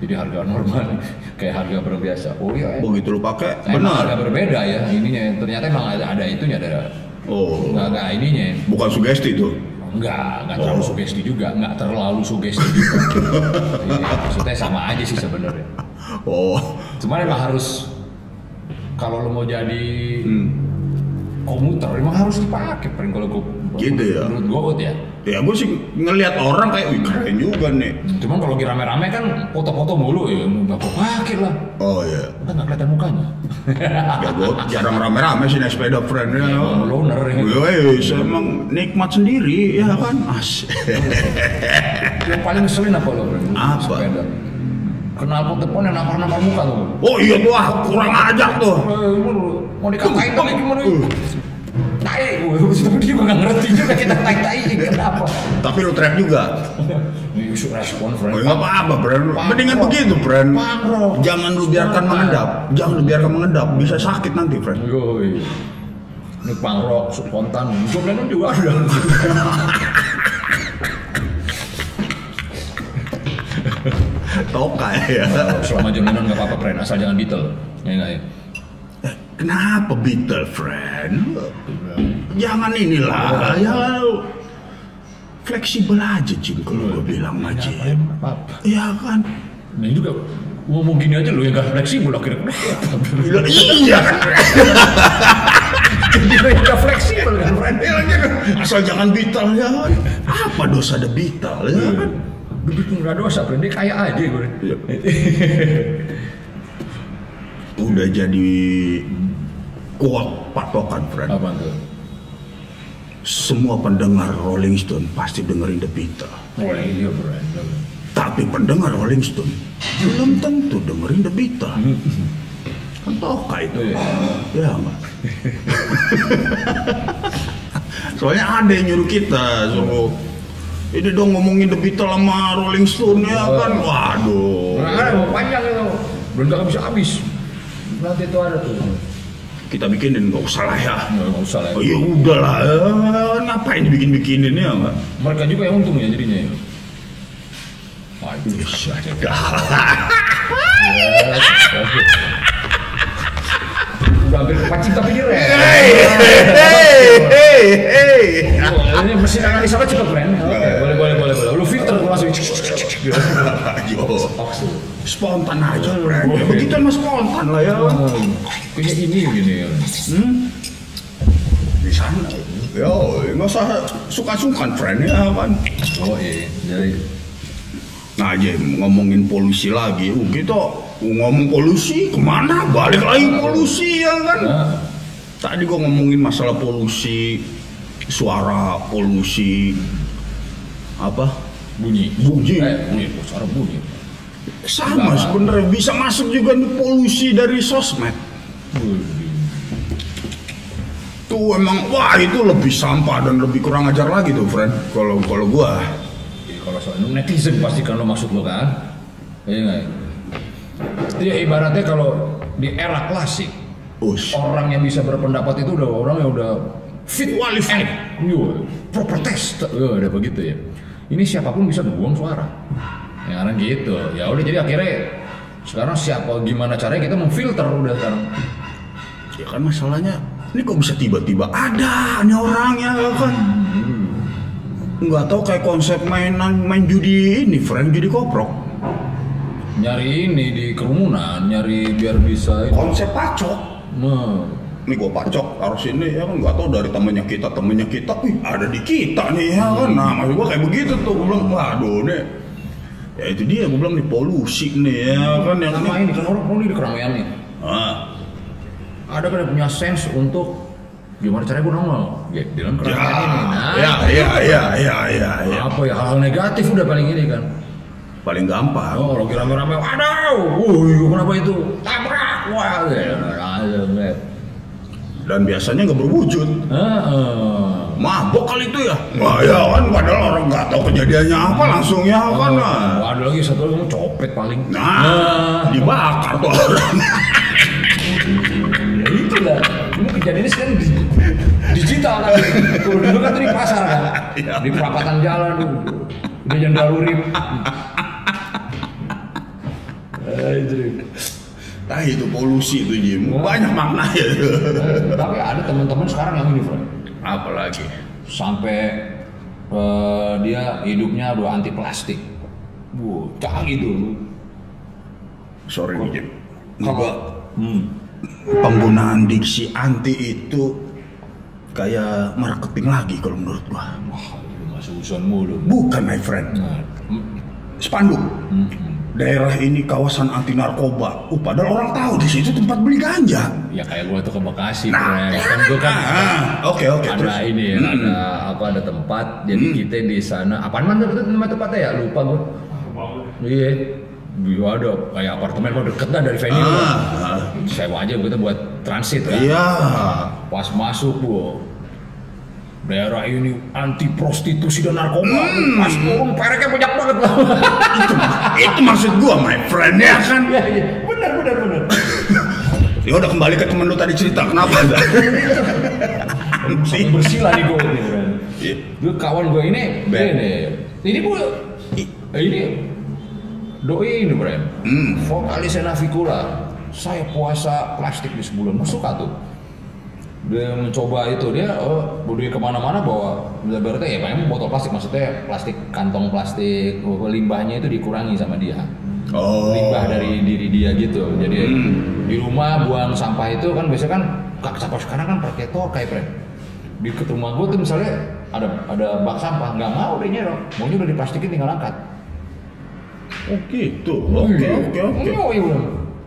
Speaker 2: Jadi harga normal <laughs> kayak harga berbiasa oh iya ya.
Speaker 1: begitu lu pakai, benar.
Speaker 2: agak berbeda ya ininya ternyata emang ada, ada itunya ada
Speaker 1: Oh,
Speaker 2: nggak nggak ininya
Speaker 1: bukan sugesti tuh.
Speaker 2: enggak, enggak terlalu sugesti juga, enggak terlalu sugesti juga. Iya, maksudnya sama aja sih sebenarnya.
Speaker 1: Oh,
Speaker 2: Cuman emang harus kalau lo mau jadi
Speaker 1: hmm.
Speaker 2: komuter emang harus dipakai prank kalau gue
Speaker 1: Gitu ya?
Speaker 2: menurut gue ya
Speaker 1: ya gue sih ngelihat orang kayak wih keren juga nih.
Speaker 2: cuman kalau lagi rame-rame kan foto-foto mulu ya nggak gue pakai lah
Speaker 1: Oh iya,
Speaker 2: udah nggak kelihatan mukanya <laughs>
Speaker 1: ya gue jarang rame-rame sih naik sepeda friend ya.
Speaker 2: Emang loner ya
Speaker 1: Wes, emang nikmat sendiri ya kan as. <laughs>
Speaker 2: yang paling ngeselin apa lo?
Speaker 1: Apa?
Speaker 2: sepeda kenal pot depan yang nampar-nampar muka tuh
Speaker 1: Oh iya tuh kurang ajar tuh.
Speaker 2: Eh, mau dikatain tapi gimana tai gue <laughs> juga nggak ngerti juga kita tai-tai kenapa
Speaker 1: Tapi lu teriak juga. <laughs>
Speaker 2: Isu respon friend
Speaker 1: Oh, nggak apa-apa, friend.
Speaker 2: Pangrok.
Speaker 1: Mendingan begitu, friend. Jangan lu biarkan mengendap. Jangan lu biarkan mengendap. Bisa sakit nanti, friend.
Speaker 2: Ini pangrok, spontan. Lennon juga ada. <laughs>
Speaker 1: Toka ya.
Speaker 2: Selama John Lennon nggak apa-apa, friend. Asal jangan Beatle. Ya ya?
Speaker 1: Kenapa Beatle, friend? Jangan inilah. Ya, fleksibel aja, Jim. Kalau gue bilang aja.
Speaker 2: Apa-apa.
Speaker 1: Ya kan?
Speaker 2: Nah ini juga ngomong gini aja lu yang gak fleksibel akhirnya. <laughs>
Speaker 1: Iya, Iya kan?
Speaker 2: Jadi fleksibel kan, friend.
Speaker 1: Asal jangan Beatle ya kan? Apa dosa ada Beatle ya kan?
Speaker 2: Duduk nggak dosa, friend. Dia kaya aja gue.
Speaker 1: Iya. Udah jadi kuat patokan, friend.
Speaker 2: Apa tuh?
Speaker 1: Semua pendengar Rolling Stone pasti dengerin The Beatles.
Speaker 2: Oh iya, friend.
Speaker 1: Tapi pendengar Rolling Stone belum tentu dengerin The Beatles. <laughs> Kan toka itu.
Speaker 2: Iya.
Speaker 1: Ya enggak? <laughs> Soalnya ada yang nyuruh kita suruh ini dong ngomongin The Beatles sama Rolling Stone ya kan. Waduh.
Speaker 2: Nah, panjang itu. Belum bisa habis. Nanti itu ada tuh.
Speaker 1: Kita bikinin nggak usah lah ya.
Speaker 2: Nggak usah lah.
Speaker 1: Oh ya udah lah, eh, ngapain dibikin-bikinin ya enggak?
Speaker 2: Mereka juga yang untung ya jadinya ya. Wah itu bisa aja. Udah hampir tapi direm.
Speaker 1: Hey, hey, hey, hey.
Speaker 2: Wah, Ini mesin analisa. Oke, boleh boleh boleh boleh. Lu filter tuh langsung. <laughs>
Speaker 1: Spontan aja. Ya, begitu mah spontan lah ya.
Speaker 2: Punya ini gini ya.
Speaker 1: Hmm? Di sana. Yo, nggak usah suka-sukan, friend ya kan.
Speaker 2: Oh iya, jadi
Speaker 1: Nah, aja ngomongin polusi lagi. Uh, kita ngomong polusi ke mana? Balik lagi polusi ya kan.
Speaker 2: nah,
Speaker 1: Tadi gua ngomongin masalah polusi suara, polusi apa?
Speaker 2: Bunyi.
Speaker 1: Bunyi.
Speaker 2: Eh, bunyi, suara bunyi.
Speaker 1: Sama sebenarnya bisa masuk juga nih polusi dari sosmed. Tuh emang wah itu lebih sampah dan lebih kurang ajar lagi tuh, friend. Kalau kalau gua
Speaker 2: Jadi kalau soal netizen pasti kan lo maksud lo kan? Iya? Ya ibaratnya kalau di era klasik
Speaker 1: us
Speaker 2: orang yang bisa berpendapat itu udah orang yang udah fit. Iya, proper test. Iya, udah begitu ya. Ini siapa pun bisa buang suara. Ya kan gitu. Ya udah jadi akhirnya sekarang siapa gimana caranya kita memfilter udah sekarang.
Speaker 1: ya kan masalahnya ini kok bisa tiba-tiba ada nih orangnya ya kan nggak tahu kayak konsep mainan main judi ini friend judi koprok
Speaker 2: Nyari ini di kerumunan, nyari biar bisa ini.
Speaker 1: konsep pacok
Speaker 2: Nah,
Speaker 1: ini gua pacok harus ini ya kan? Nggak tahu dari temennya kita temennya kita wih ada di kita nih ya kan? Nah maksud gua kayak begitu tuh gua bilang waduh nih ya itu dia gua bilang nih polusi nih ya kan? Yang
Speaker 2: sama
Speaker 1: ini.
Speaker 2: kan orang orang di keramaian nih.
Speaker 1: ah.
Speaker 2: Ada kan punya sense untuk gimana caranya gue nongol. Ya, di dalam
Speaker 1: ya
Speaker 2: keramaian ini. Nah,
Speaker 1: ya ya ya ya ya ya.
Speaker 2: Apa ya hal negatif udah paling ini kan.
Speaker 1: paling gampang.
Speaker 2: Oh, lagi rame-rame, waduh, wuih, kenapa itu? Tabrak, wah, ya, ya,
Speaker 1: dan biasanya nggak berwujud mabok kali itu ya wah ya kan padahal orang nggak tahu kejadiannya apa langsung ya kan nah,
Speaker 2: Oh, ada lagi satu lagi copet paling.
Speaker 1: nah dibakar tuh orang <laughs>
Speaker 2: ya itulah. Ini kejadiannya sekarang di, digital kan. Kalau dulu kan di pasar kan,
Speaker 1: Iya.
Speaker 2: di perapatan jalan, di jalan daluri. Eh, itu.
Speaker 1: Nah itu polusi itu Jim banyak makna ya <laughs>
Speaker 2: Tapi ada teman-teman sekarang yang ini, Frank.
Speaker 1: apalagi
Speaker 2: sampai eh, dia hidupnya udah anti plastik. Wow, canggih tuh.
Speaker 1: Sorry nih, Jim.
Speaker 2: Kalau hmm.
Speaker 1: penggunaan diksi anti itu kayak marketing lagi kalau menurut gua.
Speaker 2: Wah, itu masuk uson mulu.
Speaker 1: Bukan my friend.
Speaker 2: Nah,
Speaker 1: Spanduk.
Speaker 2: hmm.
Speaker 1: Daerah ini kawasan anti narkoba. Uh, padahal orang tahu di situ tempat beli ganja.
Speaker 2: Ya kayak gua tuh ke Bekasi,
Speaker 1: Nah,
Speaker 2: Bray. kan gua kan <laughs>
Speaker 1: Ah, oke oke
Speaker 2: ada
Speaker 1: terus.
Speaker 2: ini ya,
Speaker 1: Hmm.
Speaker 2: ada apa ada tempat. Jadi
Speaker 1: Hmm.
Speaker 2: kita di sana. Apaan man itu nama tempatnya ya? Lupa gua. Iya. Iya ada kayak apartemen kok deket dah dari venue.
Speaker 1: Ah.
Speaker 2: Sewa aja gitu buat transit kan.
Speaker 1: Iya.
Speaker 2: Pas masuk gua daerah ini anti prostitusi dan narkoba.
Speaker 1: Hmm.
Speaker 2: Pas turun pereknya banyak banget lah. <laughs>
Speaker 1: itu, itu maksud gua my friend ya kan.
Speaker 2: Iya iya. Benar benar benar. <laughs>
Speaker 1: Ya udah kembali ke temen lu tadi cerita kenapa? <laughs>
Speaker 2: Sampai bersih lah nih gue nih, Bran.
Speaker 1: Iya.
Speaker 2: Gue kawan gue ini,
Speaker 1: Ben.
Speaker 2: ini, ini gue, ini doi ini Bran,
Speaker 1: Hmm.
Speaker 2: vokalisnya Navikula. Saya puasa plastik di sebulan, gue suka tuh. Dia mencoba itu dia, oh, dia ke mana-mana bawa, berarti ya memang botol plastik maksudnya plastik kantong plastik, limbahnya itu dikurangi sama dia
Speaker 1: Oh.
Speaker 2: limbah dari diri dia gitu. Jadi
Speaker 1: Hmm.
Speaker 2: di rumah buang sampah itu kan biasanya kan kak sampah sekarang kan pakai tokai, Fred. Di ke rumah gue tuh misalnya ada ada bak sampah nggak mau dia nyerok, maunya udah diplastikin tinggal angkat.
Speaker 1: Oh gitu. Oke oke oke.
Speaker 2: Oh iya bilang,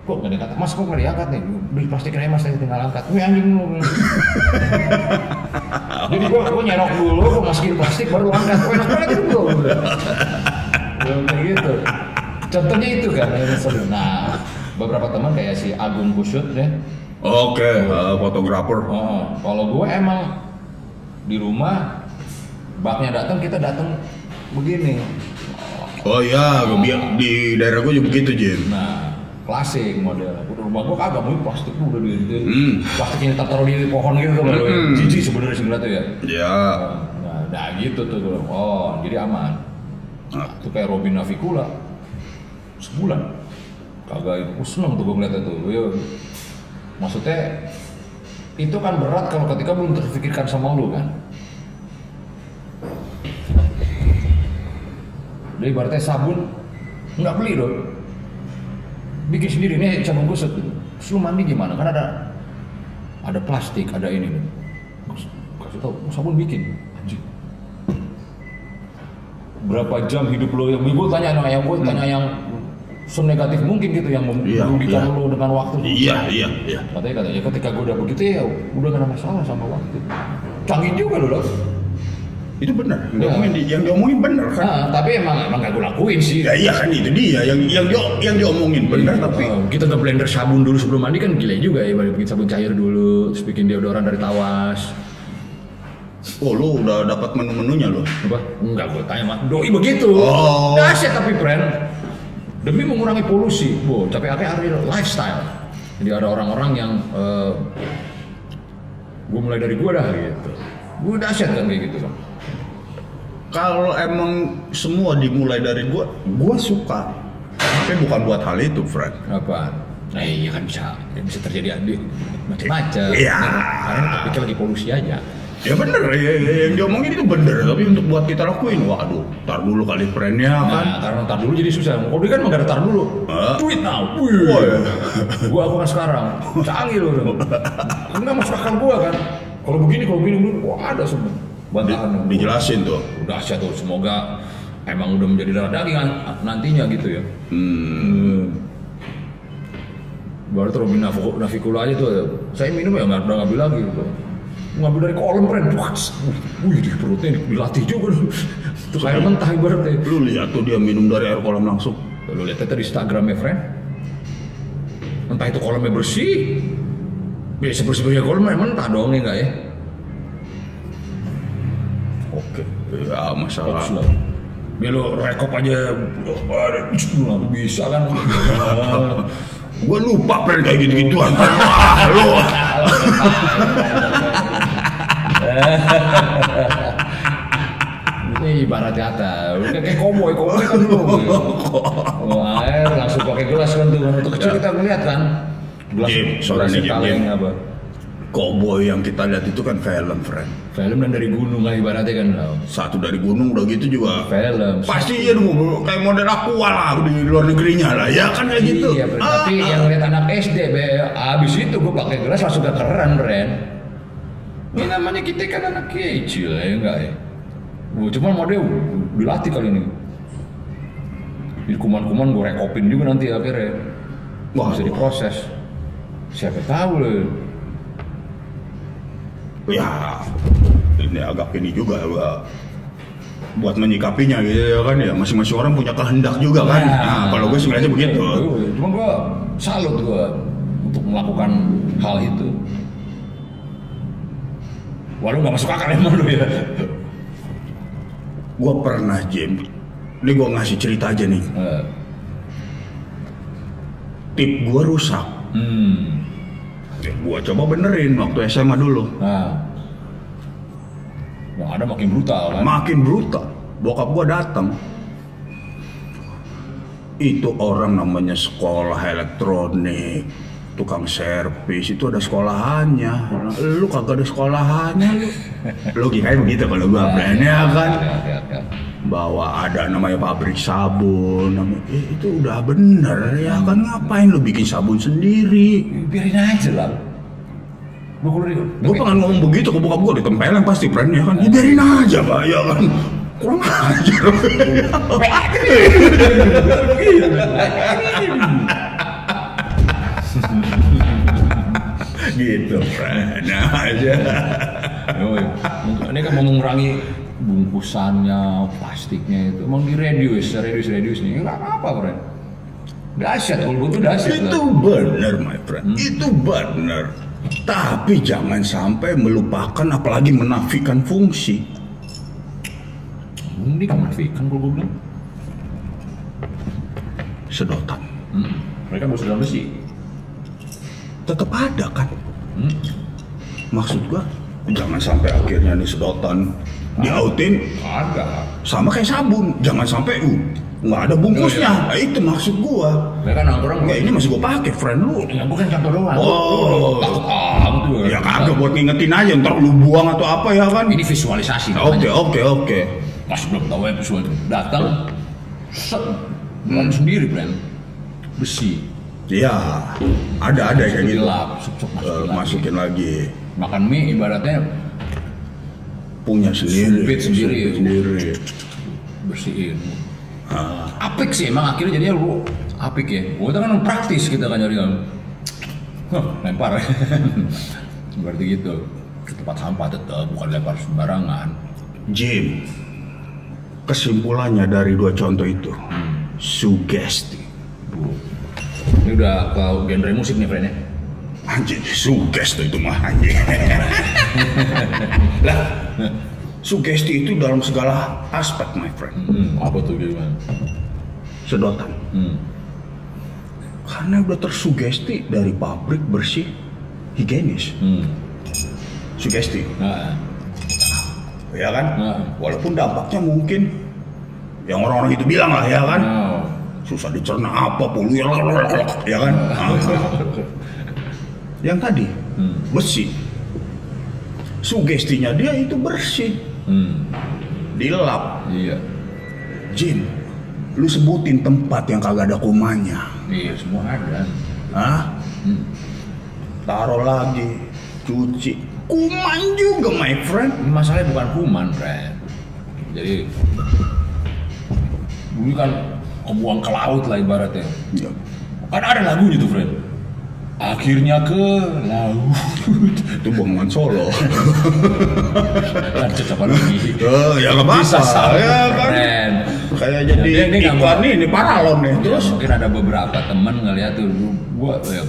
Speaker 2: kok nggak diangkat? Mas kok nggak diangkat nih? Beli plastikin aja mas, tinggal angkat. Wih anjing lu. <laughs> Jadi gua, gua nyerok dulu, gua masukin plastik baru angkat. Wah enak banget itu kayak gitu. Contohnya itu kan yang sering. Nah, beberapa teman kayak si Agung Kusut ya.
Speaker 1: Oke, eh, fotografer.
Speaker 2: Oh, kalau gue emang di rumah baknya datang kita datang begini.
Speaker 1: Oh iya, gua bi- di daerah gua juga begitu Jim.
Speaker 2: Nah, klasik model. Udah rumah gua kagak mau plastik udah di di-
Speaker 1: Hmm.
Speaker 2: plastiknya taruh di pohon gitu tuh kalau
Speaker 1: Hmm.
Speaker 2: jijik sebenarnya sih tuh ya.
Speaker 1: Ya.
Speaker 2: Nah, nah gitu tuh gua. Oh, jadi aman. Nah, itu kayak Robin Navikula. Sebulan. Kagak itu. Gua seneng tuh gua ngeliatnya tuh. Iya. Maksudnya itu kan berat kalau ketika belum terpikirkan sama lu kan. Jadi ibaratnya sabun nggak beli dong. Bikin sendiri nih sabun kusut. Terus lu mandi gimana? Kan ada ada plastik, ada ini. Kasih tau, sabun bikin. Anjing. Berapa jam hidup lo yang gue tanya nah, yang gue tanya yang senegatif mungkin gitu yang
Speaker 1: Hmm. Iya,
Speaker 2: merugikan
Speaker 1: iya.
Speaker 2: lo dengan waktu.
Speaker 1: Iya iya iya.
Speaker 2: Katanya katanya ketika gue udah begitu ya udah gak ada masalah sama waktu. Canggih juga lo loh.
Speaker 1: Itu benar. Yang
Speaker 2: Ya.
Speaker 1: diomongin, di- yang diomongin benar kan?
Speaker 2: Nah, tapi emang emang gak gue lakuin sih.
Speaker 1: Ya iya kan itu dia yang yang dia yang diomongin benar tapi
Speaker 2: Oh, kita nge blender sabun dulu sebelum mandi kan gila juga ya bikin sabun cair dulu terus bikin deodoran dari tawas
Speaker 1: oh lu udah dapat menu-menunya lo.
Speaker 2: apa enggak gue tanya mah doi begitu
Speaker 1: Oh.
Speaker 2: dahsyat tapi friend demi mengurangi polusi bu tapi akhirnya ada lifestyle jadi ada orang-orang yang gue mulai dari gue dah gitu gue dahsyat kan kayak gitu kan
Speaker 1: Kalau emang semua dimulai dari gua, gua suka. Tapi bukan buat hal itu, Fred.
Speaker 2: apa nah iya kan bisa bisa terjadi adi macam-macam
Speaker 1: Iya.
Speaker 2: karena topiknya lagi polusi aja
Speaker 1: Ya bener, ya, ya, yang diomongin itu bener. Tapi untuk buat kita lakuin, waduh, tar dulu kali friendnya kan.
Speaker 2: Nah, karena ntar dulu jadi susah. Kalau dia kan nggak tar dulu.
Speaker 1: Hah?
Speaker 2: Tweet now. Wih.
Speaker 1: Wah, ya.
Speaker 2: gua aku kan sekarang. Canggih loh. Enggak masuk akal gua kan. Kalau begini, kalau begini, begini, wah ada semua.
Speaker 1: Di-
Speaker 2: Bantahan.
Speaker 1: dijelasin tuh.
Speaker 2: Udah dahsyat tuh. Semoga emang udah menjadi darah daging an- nantinya gitu ya.
Speaker 1: Hmm.
Speaker 2: Baru tuh Robin Navo- Navikula aja tuh. Saya minum ya nggak udah ngambil lagi gitu. Ngambil dari kolam. Wah, wih di perutnya dilatih juga. Terus air mentah ibaratnya.
Speaker 1: Lu lihat tuh dia minum dari air kolam langsung.
Speaker 2: Lu lihat tadi Instagramnya friend Entah itu kolamnya bersih Biasa bersih-bersih kolamnya mentah dong ya enggak ya
Speaker 1: Ya masalah.
Speaker 2: Bagus lah. Dia lo rekop aja. Bisa kan? <laughs>
Speaker 1: Gua lupa friend kayak gitu-gituan. Wah, <laughs> lu. <laughs>
Speaker 2: Ini ibarat kata Udah kayak koboi, koboi kan lu. Wah, air langsung pakai gelas kan tuh Untuk kecil kita ngeliat kan. Gelas, gelas kaleng apa
Speaker 1: Cowboy yang kita lihat itu kan film, friend.
Speaker 2: Film dan dari gunung lah ibaratnya kan.
Speaker 1: Satu dari gunung udah gitu juga.
Speaker 2: Film.
Speaker 1: Pasti iya dong, kayak model aqua lah di luar negerinya lah, ya kan kayak gitu.
Speaker 2: Iya.
Speaker 1: Ah,
Speaker 2: tapi
Speaker 1: ah.
Speaker 2: yang lihat anak SD, be, abis itu gue pakai gelas langsung gak keren, Bren. Ini namanya kita kan anak kecil ya enggak ya? Gue cuma model dilatih kali ini. Di kuman-kuman gue rekopin juga nanti akhirnya.
Speaker 1: Wah,
Speaker 2: bisa diproses. Siapa tahu loh.
Speaker 1: Ya ini agak ini juga gua buat menyikapinya gitu ya kan ya. Masing-masing orang punya kehendak juga kan. Nah, kalau gue sebenarnya begitu.
Speaker 2: Iya, Cuma gue salut gue untuk melakukan hal itu. Walau nggak masuk akal emang lu ya.
Speaker 1: gue pernah Jim. Ini gue ngasih cerita aja nih.
Speaker 2: Eh,
Speaker 1: tip gue rusak.
Speaker 2: Hmm.
Speaker 1: Gue coba benerin waktu SMA dulu.
Speaker 2: Nah, yang ada makin brutal kan?
Speaker 1: makin brutal. Bokap gue datang. Itu orang namanya sekolah elektronik tukang servis itu ada sekolahannya. Lu kagak ada sekolahannya lu. <laughs> Logikanya begitu kalau gue brandnya kan?
Speaker 2: Oke, oke, oke.
Speaker 1: Bahwa ada namanya pabrik sabun namanya, eh, itu udah bener ya kan ngapain lu bikin sabun sendiri?
Speaker 2: Biarin aja lah. Gue
Speaker 1: pengen ngomong begitu ke bokap gue ditempelin pasti brandnya kan? Ya biarin aja pak ya kan? Kurang ajar. <laughs> Gitu friend aja.
Speaker 2: Ini kan mau mengurangi bungkusannya, plastiknya itu. Emang di reduce, reduce, reduce nih. Nggak apa-apa, friend. Dahsyat, kalau gue tuh dahsyat
Speaker 1: itu
Speaker 2: lah.
Speaker 1: benar my friend itu benar tapi jangan sampai melupakan apalagi menafikan fungsi
Speaker 2: Ini kan menafikan kalau gue bilang.
Speaker 1: sedotan
Speaker 2: Hmm. Mereka bawa sedotan besi.
Speaker 1: tetap ada kan
Speaker 2: Hmm.
Speaker 1: maksud gua jangan sampai akhirnya nih sedotan diautin
Speaker 2: Ada.
Speaker 1: sama kayak sabun jangan sampai uh nggak ada bungkusnya Nah, itu maksud gua
Speaker 2: Mereka nongkrong
Speaker 1: nggak ini masih gua pakai friend lu
Speaker 2: Ya bukan contoh doang.
Speaker 1: Oh.
Speaker 2: Takut betul.
Speaker 1: ya kagak buat ngingetin aja ntar lu buang atau apa ya kan
Speaker 2: Ini visualisasi
Speaker 1: oke oke oke
Speaker 2: Masih belum tahu episode datang. Set. Bukan sendiri, friend. Besi.
Speaker 1: ya ada ada kayak gitu
Speaker 2: Gelap, sup, sup,
Speaker 1: Eh,
Speaker 2: masukin lagi.
Speaker 1: masukin lagi
Speaker 2: Makan mie ibaratnya
Speaker 1: punya sendiri
Speaker 2: Sumpit sendiri.
Speaker 1: Sumpit sendiri
Speaker 2: bersihin.
Speaker 1: Ah,
Speaker 2: Apik sih emang akhirnya jadinya lu apik ya. Gua kan praktis kita kan nyari kan. Huh, lempar. <laughs> Berarti gitu. Ke tempat sampah tetap bukan lempar sembarangan.
Speaker 1: Jim kesimpulannya dari dua contoh itu sugesti
Speaker 2: Bu. Ini udah ke genre musik nih, friend ya.
Speaker 1: Anjing sugesti itu mah anjing <laughs> lah sugesti itu dalam segala aspek my friend
Speaker 2: Hmm, apa tuh gimana?
Speaker 1: sedotan
Speaker 2: Hmm.
Speaker 1: karena udah tersugesti dari pabrik bersih higienis
Speaker 2: Hmm.
Speaker 1: sugesti
Speaker 2: Nah,
Speaker 1: ya kan
Speaker 2: Nah.
Speaker 1: walaupun dampaknya mungkin yang orang-orang itu bilang lah ya kan
Speaker 2: nah.
Speaker 1: susah dicerna apa pulu ya kan <laughs> Ah. Yang tadi
Speaker 2: Hmm.
Speaker 1: besi sugestinya dia itu bersih
Speaker 2: Hmm.
Speaker 1: dilap
Speaker 2: Iya.
Speaker 1: Jin lu sebutin tempat yang kagak ada kumannya
Speaker 2: Iya, semua ada.
Speaker 1: Hah?
Speaker 2: Hmm.
Speaker 1: taruh lagi cuci kuman juga my friend
Speaker 2: masalahnya bukan kuman, friend. Jadi dulu kan kebuang ke laut lah ibaratnya.
Speaker 1: ya.
Speaker 2: Kan ada lagunya tuh, friend. Akhirnya ke laut. <laughs>
Speaker 1: itu bongan solo.
Speaker 2: Lanjut apa lagi?
Speaker 1: Eh, ya nggak
Speaker 2: Bisa sama,
Speaker 1: ya kan? Kayak jadi
Speaker 2: dia nggak
Speaker 1: iklan nih ini paralon nih
Speaker 2: Terus
Speaker 1: terus?
Speaker 2: mungkin ada beberapa temen ngeliat tuh gua ya,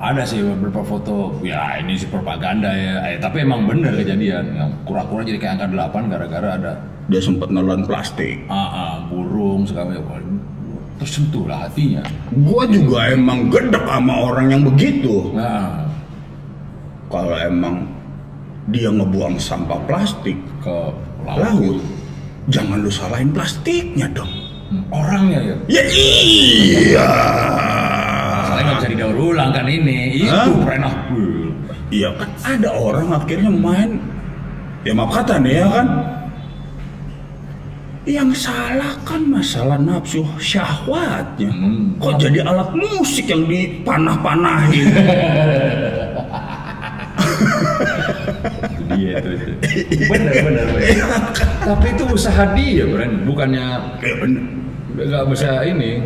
Speaker 2: ada sih beberapa foto ya ini sih propaganda ya. Eh, tapi emang bener kejadian. Yang kura-kura jadi kayak angka 8 gara-gara ada
Speaker 1: dia sempat nelan plastik.
Speaker 2: Ah, ah, burung segala macam tersentuh lah hatinya.
Speaker 1: Gua juga emang gedek sama orang yang begitu.
Speaker 2: Nah.
Speaker 1: Kalau emang dia ngebuang sampah plastik
Speaker 2: ke laut,
Speaker 1: laut jangan lu salahin plastiknya dong.
Speaker 2: Hmm, orangnya ya?
Speaker 1: Ya iya.
Speaker 2: Masalahnya nggak bisa didaur ulang kan ini. Itu pernah.
Speaker 1: Iya kan ada orang akhirnya main. Ya maaf kata nih ya kan yang salah kan masalah nafsu syahwatnya
Speaker 2: Hmm.
Speaker 1: kok jadi alat musik yang dipanah-panahin
Speaker 2: dia <laughs> itu. itu. Bener bener. Tapi itu usaha dia, Bren. Bukannya
Speaker 1: ya bener
Speaker 2: nggak bisa ini.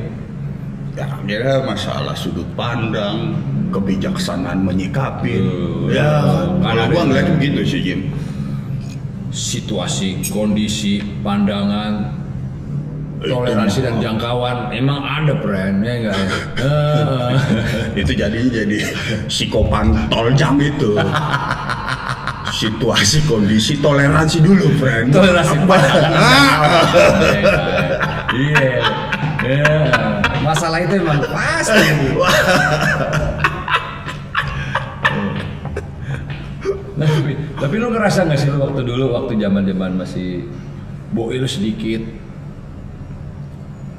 Speaker 1: ya akhirnya masalah sudut pandang kebijaksanaan menyikapi
Speaker 2: Hmm.
Speaker 1: ya kalau gua ngeliat begitu sih Jim
Speaker 2: situasi, kondisi, pandangan, toleransi dan jangkauan emang ada brand ya enggak ya? <laughs>
Speaker 1: Itu jadi jadi psikopantol jam itu situasi kondisi toleransi dulu friend
Speaker 2: toleransi pandangan. <laughs>
Speaker 1: Ah.
Speaker 2: Iya. Iya. Masalah itu emang pasti. Tapi, tapi lu ngerasa nggak sih lu waktu dulu waktu zaman zaman masih boil sedikit,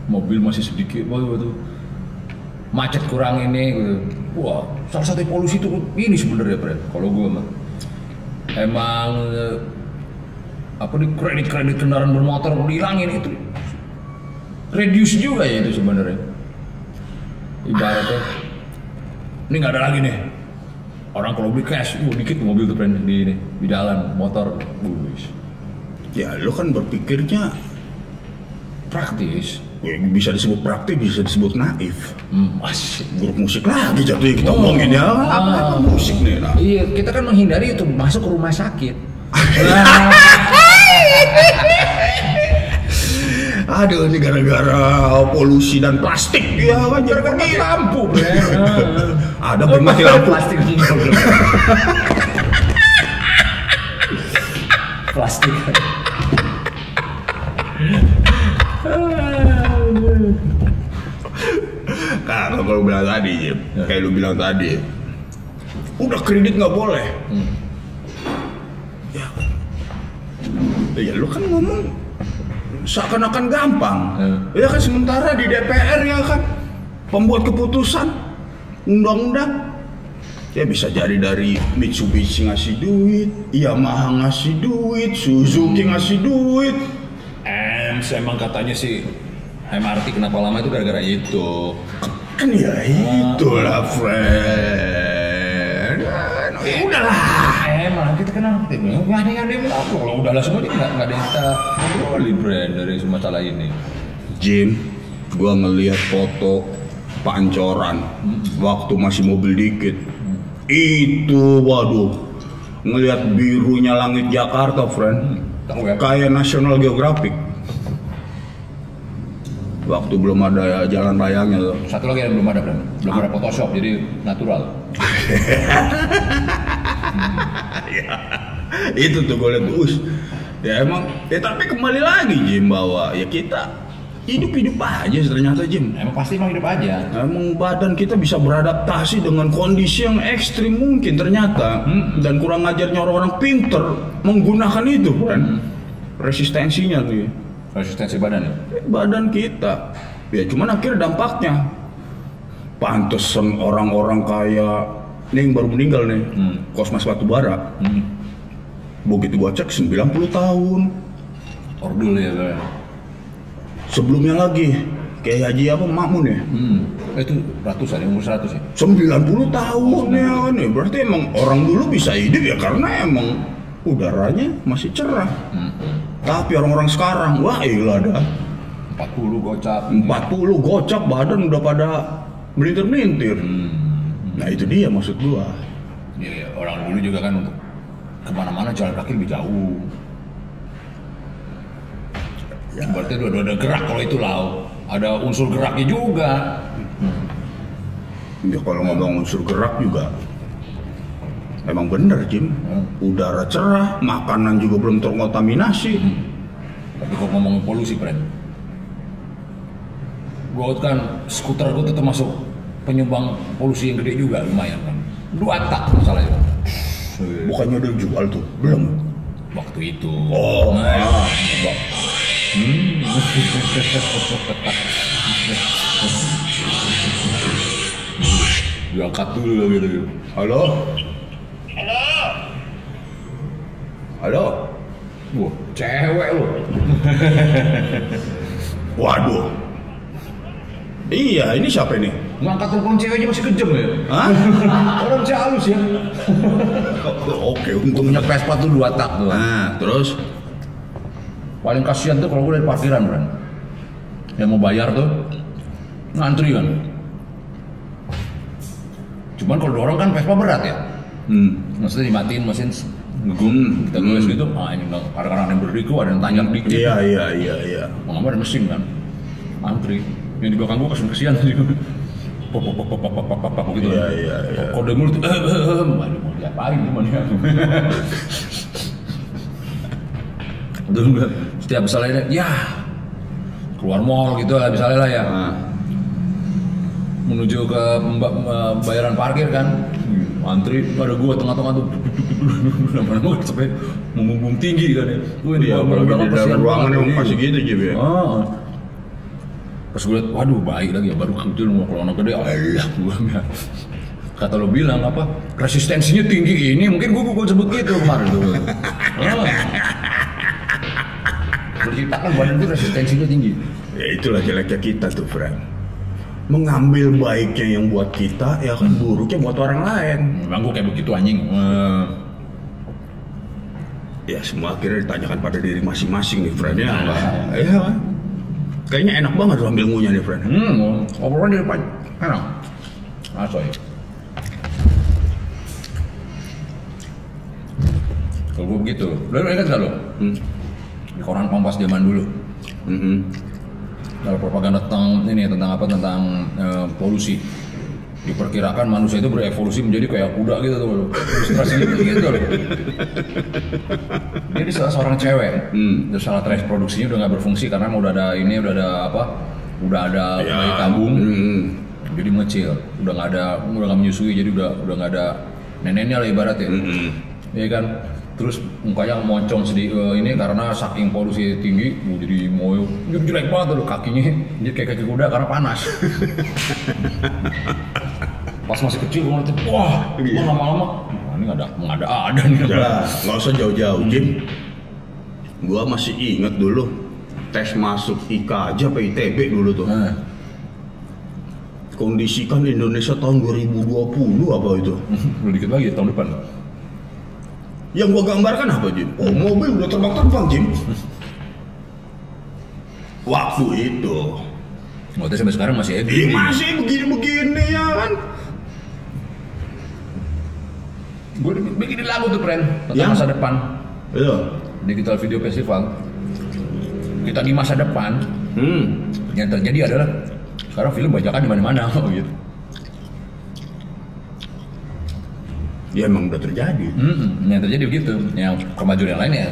Speaker 2: mobil masih sedikit, wah itu macet kurang ini, gitu. wah salah satu polusi itu ini sebenarnya Fred. Kalau gue mah. Emang eh, apa nih kredit kredit kendaraan bermotor dihilangin itu. Reduce juga ya itu sebenarnya. Ibaratnya ini nggak ada lagi nih orang kalau beli cash uh, dikit mobil tuh friend di ini di jalan motor. Wuih,
Speaker 1: ya lu kan berpikirnya
Speaker 2: praktis.
Speaker 1: Ya, bisa disebut praktis bisa disebut naif.
Speaker 2: Hmm, asik
Speaker 1: grup musik lagi jatuh kita
Speaker 2: Oh.
Speaker 1: ngomongin ya. Apa, apa musik nih nah.
Speaker 2: iya kita kan menghindari itu masuk ke rumah sakit <laughs>
Speaker 1: aduh ini gara-gara polusi dan plastik. Ya kan jadi
Speaker 2: Gara-gara mati lampu Bren.
Speaker 1: ada bermati lampu.
Speaker 2: plastik plastik.
Speaker 1: Nah, kalau bilang tadi, Jim, kayak lu bilang tadi, udah kredit nggak boleh.
Speaker 2: Hmm.
Speaker 1: Ya, ya lu kan ngomong seakan-akan gampang.
Speaker 2: Hmm.
Speaker 1: Ya kan sementara di DPR ya kan pembuat keputusan undang-undang ya bisa jadi dari Mitsubishi ngasih duit, Yamaha ngasih duit, Suzuki ngasih duit.
Speaker 2: Em, emang katanya sih MRT kenapa lama itu gara-gara itu.
Speaker 1: Kan ya itulah, friend. Ya udahlah.
Speaker 2: Emang kita kenal kita nggak ada yang ada yang mau kalau udahlah semua dia nggak nggak ada yang kita obrolin brand dari masalah ini.
Speaker 1: Jim, gua ngelihat foto pancoran waktu masih mobil dikit. Itu waduh. Ngelihat birunya langit Jakarta, friend.
Speaker 2: Tahu ya?
Speaker 1: Kayak National Geographic. Waktu belum ada jalan rayanya tuh.
Speaker 2: Satu lagi yang belum ada brand, belum ada Photoshop jadi natural. <laughs>
Speaker 1: Itu tuh gue liat, us. Ya emang, ya tapi kembali lagi Jim bahwa ya kita hidup-hidup aja ternyata Jim.
Speaker 2: Emang pasti emang hidup aja.
Speaker 1: Emang badan kita bisa beradaptasi dengan kondisi yang ekstrim mungkin ternyata dan kurang ajarnya orang-orang pinter menggunakan itu kan resistensinya tuh ya.
Speaker 2: Resistensi badan ya.
Speaker 1: badan kita ya cuman akhirnya dampaknya pantesan orang-orang kayak ini yang baru meninggal nih
Speaker 2: Hmm.
Speaker 1: Kosmas Batubara
Speaker 2: Hmm.
Speaker 1: begitu gua cek 90 tahun
Speaker 2: Ordul ya
Speaker 1: sebelumnya lagi kayak Haji apa Makmun ya
Speaker 2: Hmm. Itu ratusan, ya, umur 100 ya.
Speaker 1: 90 tahun ya kan ya. Berarti emang orang dulu bisa hidup ya karena emang udaranya masih cerah.
Speaker 2: Hmm.
Speaker 1: Tapi orang-orang sekarang, wah iya dah
Speaker 2: 40 gocap.
Speaker 1: 40 gocap badan udah pada melintir-melintir.
Speaker 2: Hmm.
Speaker 1: Nah itu dia maksud gua.
Speaker 2: Ya, orang dulu juga kan untuk ke mana-mana jalan kaki lebih jauh.
Speaker 1: Ya.
Speaker 2: Berarti udah ada gerak kalau itu lau. Ada unsur geraknya juga.
Speaker 1: Ya kalau ngomong unsur gerak juga Emang bener Jim
Speaker 2: Hmm.
Speaker 1: Udara cerah, makanan juga belum terkontaminasi
Speaker 2: Tapi kok ngomongin polusi, friend. Gue kan skuter gue tuh termasuk penyumbang polusi yang gede juga lumayan kan. Dua tak masalahnya.
Speaker 1: Bukannya udah jual tuh? Belum
Speaker 2: Waktu itu.
Speaker 1: Oh,
Speaker 2: Nah,
Speaker 1: ah,
Speaker 2: Hmm. Diangkat dulu gitu.
Speaker 1: Halo?
Speaker 3: Halo,
Speaker 1: Halo?
Speaker 2: Wah, cewek lu. <laughs>
Speaker 1: Waduh. Iya, ini siapa ini?
Speaker 2: Ngangkat telepon cewek aja masih kejam ya.
Speaker 1: Hah? <laughs>
Speaker 2: Orang cewek halus ya.
Speaker 1: Oke, untung
Speaker 2: Punya Vespa tuh dua tak tuh.
Speaker 1: Nah, terus?
Speaker 2: Paling kasihan tuh kalau gue dari parkiran, Bran. Yang mau bayar tuh ngantri kan. Cuman kalau dorong kan Vespa berat ya.
Speaker 1: Hmm.
Speaker 2: Maksudnya dimatiin mesin
Speaker 1: Hmm.
Speaker 2: kita tulis gitu. Ah ini nggak- ada yang berdiri ada yang tanjak dikit.
Speaker 1: Iya, iya, iya, iya.
Speaker 2: Mau ada mesin kan. Antri. Yang di belakang gue kasihan kasihan sih. Gitu.
Speaker 1: Iya, iya, iya.
Speaker 2: Kode mulut. Eh, eh, eh. Aduh, mau diapain cuman ya. Terus setiap misalnya ya keluar mall gitu lah misalnya lah ya
Speaker 1: Nah,
Speaker 2: menuju ke pemba- eh, bayaran parkir kan antri ada gua tengah-tengah tuh lama-lama sampai membumbung tinggi kan ya
Speaker 1: iya, kalau di dalam ruangan emang masih gitu, Jim ya.
Speaker 2: Pas gue liat, waduh baik lagi ya, baru kecil mau kalau anak gede, alah gue Kata lo bilang apa, resistensinya tinggi ini, mungkin gue gue sebut gitu kemarin tuh. Berciptakan badan itu resistensinya tinggi.
Speaker 1: Ya itulah jeleknya kita tuh, friend. Mengambil baiknya yang buat kita, ya kan buruknya buat orang lain.
Speaker 2: Memang gue kayak begitu anjing.
Speaker 1: Ya semua akhirnya ditanyakan pada diri masing-masing nih, friend. Ya, enggak? Iya kan? Kayaknya enak banget tuh ambil ngunya nih, friend.
Speaker 2: Hmm, obrolan di depan, enak. Asoy. Kalau gue begitu, lo ingat gak lo?
Speaker 1: Hmm.
Speaker 2: Di koran Kompas zaman dulu,
Speaker 1: Mhm.
Speaker 2: ada propaganda tentang ini tentang apa tentang eh, polusi. Diperkirakan manusia itu berevolusi menjadi kayak kuda gitu tuh, lo. ilustrasinya tuh gitu loh. Jadi salah seorang cewek,
Speaker 1: Hmm.
Speaker 2: terus salah reproduksinya udah nggak berfungsi karena udah ada ini udah ada apa, udah ada bayi tabung,
Speaker 1: Hmm.
Speaker 2: jadi mengecil udah nggak ada udah nggak menyusui jadi udah udah nggak ada neneknya lah ibaratnya
Speaker 1: Mhm.
Speaker 2: ya kan terus mukanya moncong sedih eh, ini karena saking polusi tinggi uh, jadi moyo jadi jelek banget tuh kakinya jadi kayak kaki kuda karena panas <laughs> pas masih kecil gue ngeliatin wah
Speaker 1: Iya.
Speaker 2: lama-lama wah, ini nggak ada nggak ada ada nih
Speaker 1: Udah, nggak usah jauh-jauh, Jim. Gua masih inget dulu tes masuk IK aja apa ITB dulu tuh.
Speaker 2: Nah,
Speaker 1: Kondisikan Indonesia tahun 2020 apa itu? <laughs>
Speaker 2: udah dikit lagi tahun depan
Speaker 1: Yang gua gambarkan apa, Jim? Oh, mobil udah terbang-terbang, Jim. Waktu itu.
Speaker 2: Waktu sampai sekarang masih
Speaker 1: Ih, masih begini-begini ya kan?
Speaker 2: Gue bikin lagu tuh friend tentang
Speaker 1: Yang?
Speaker 2: masa depan
Speaker 1: Iya.
Speaker 2: digital video festival kita di masa depan
Speaker 1: Hmm.
Speaker 2: yang terjadi adalah sekarang film bajakan di mana-mana <laughs> oh, gitu.
Speaker 1: Ya emang udah terjadi.
Speaker 2: Mm-mm, yang terjadi begitu. Yang kemajuan yang lain ya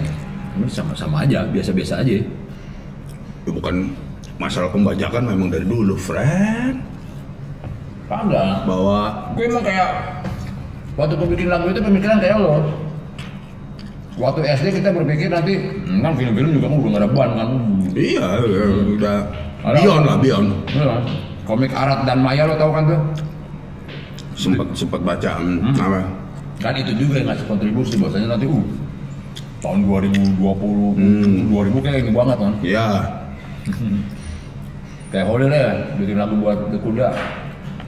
Speaker 2: ini sama-sama aja, biasa-biasa aja.
Speaker 1: Ya, bukan masalah pembajakan memang dari dulu, friend.
Speaker 2: Kagak.
Speaker 1: Bahwa
Speaker 2: Gue emang kayak waktu gue bikin lagu itu pemikiran kayak lo. Waktu SD kita berpikir nanti hmm, kan film-film juga kan udah nggak ada ban kan.
Speaker 1: iya, ya, udah
Speaker 2: Ada
Speaker 1: beyond lah, beyond.
Speaker 2: Iya. Komik Arat dan Maya lo tau kan tuh?
Speaker 1: Sempat sempat baca hmm. apa?
Speaker 2: Kan itu juga yang ngasih kontribusi bahwasanya nanti uh tahun 2020
Speaker 1: Hmm.
Speaker 2: 2000 kayak ini banget kan.
Speaker 1: Ya, <laughs>
Speaker 2: Kayak Holil ya, bikin lagu buat The Kuda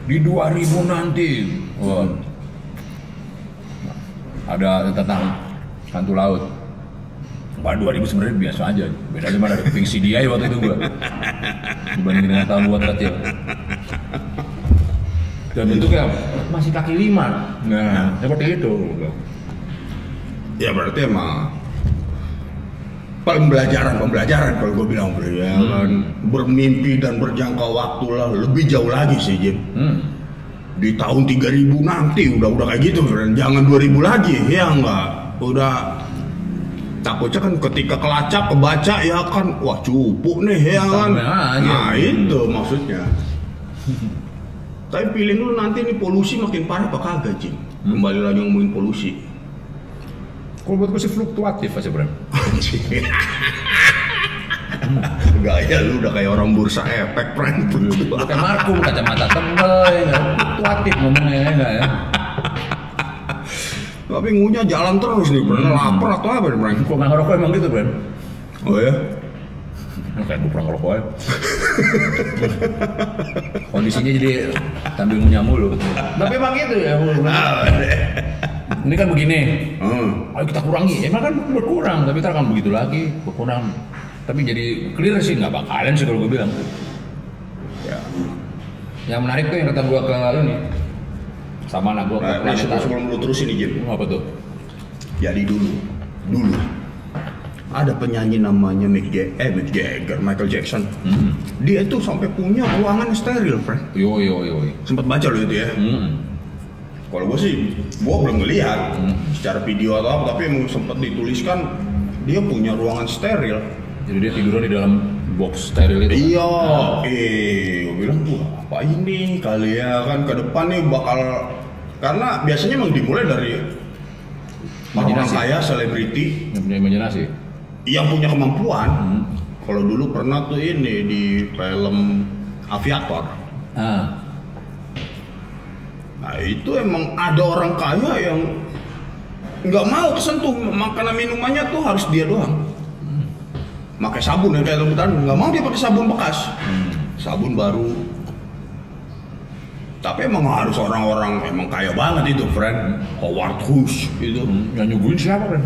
Speaker 2: di 2000 nanti. Wah. Ada tentang hantu laut. Wah 2000 sebenarnya biasa aja. Beda cuma ada kuping CDI waktu itu gua. Dibandingin dengan tahun gua kecil. Dan bentuknya masih kaki lima. Nah, seperti itu.
Speaker 1: ya berarti emang pembelajaran pembelajaran kalau gue bilang bro ya kan bermimpi dan berjangka waktu lah lebih jauh lagi sih Jim
Speaker 2: Hmm.
Speaker 1: Di tahun 3000 nanti udah udah kayak gitu friend jangan 2000 lagi ya enggak? Udah. Takutnya kan ketika kelacak kebaca ya kan wah cupu nih ya kan?
Speaker 2: Sama aja.
Speaker 1: nah itu maksudnya. Tapi pilih dulu nanti nih polusi makin parah apa kagak Jim kembali lagi ngomongin polusi.
Speaker 2: Kalau buat gue sih fluktuatif aja Bram. <laughs> <laughs>
Speaker 1: Gaya lu udah kayak orang bursa efek, friend.
Speaker 2: Pakai markum, kacamata tebel, ya? Fluktuatif ngomongnya ya nggak ya?
Speaker 1: Tapi ngunya jalan terus nih, friend. Lapar atau apa nih, friend?
Speaker 2: Kok ngerokok emang gitu, Bren?
Speaker 1: Oh ya?
Speaker 2: Kayak gue pernah ngerokok ya. Kondisinya jadi sambil ngunyah mulu. Tapi emang gitu ya. Bu. Ini kan begini,
Speaker 1: Hmm.
Speaker 2: ayo kita kurangi. Emang kan berkurang, tapi ntar kan begitu lagi, berkurang. Tapi jadi clear sih nggak bakalan sih kalau gue bilang.
Speaker 1: Ya.
Speaker 2: Yang menarik tuh yang kata gue ke ini sama anak gue ke
Speaker 1: Nah, ini
Speaker 2: planet
Speaker 1: sebelum, lu terusin nih, Jim.
Speaker 2: Apa tuh?
Speaker 1: Jadi dulu, dulu ada penyanyi namanya Mick Jagger, eh Mick Jagger, Michael Jackson.
Speaker 2: Hmm.
Speaker 1: Dia itu sampai punya ruangan steril, friend.
Speaker 2: Yo yo yo. yo.
Speaker 1: Sempat baca lo itu ya.
Speaker 2: Hmm.
Speaker 1: Kalau gue sih, gue belum ngeliat secara video atau apa, tapi emang sempat dituliskan dia punya ruangan steril.
Speaker 2: Jadi dia tiduran di dalam box steril itu.
Speaker 1: Iya, eh, gue bilang wah apa ini kali ya kan ke depan nih bakal karena biasanya emang dimulai dari orang kaya, selebriti
Speaker 2: Yang punya imajinasi.
Speaker 1: yang punya kemampuan.
Speaker 2: Hmm.
Speaker 1: Kalau dulu pernah tuh ini di film Aviator.
Speaker 2: Ah.
Speaker 1: Nah itu emang ada orang kaya yang nggak mau kesentuh makanan minumannya tuh harus dia doang. Pakai sabun ya kayak rebutan nggak mau dia pakai sabun bekas, sabun baru. Tapi emang harus orang-orang emang kaya banget itu, friend. Howard Hughes itu.
Speaker 2: Hmm. Yang nyuguhin siapa kan?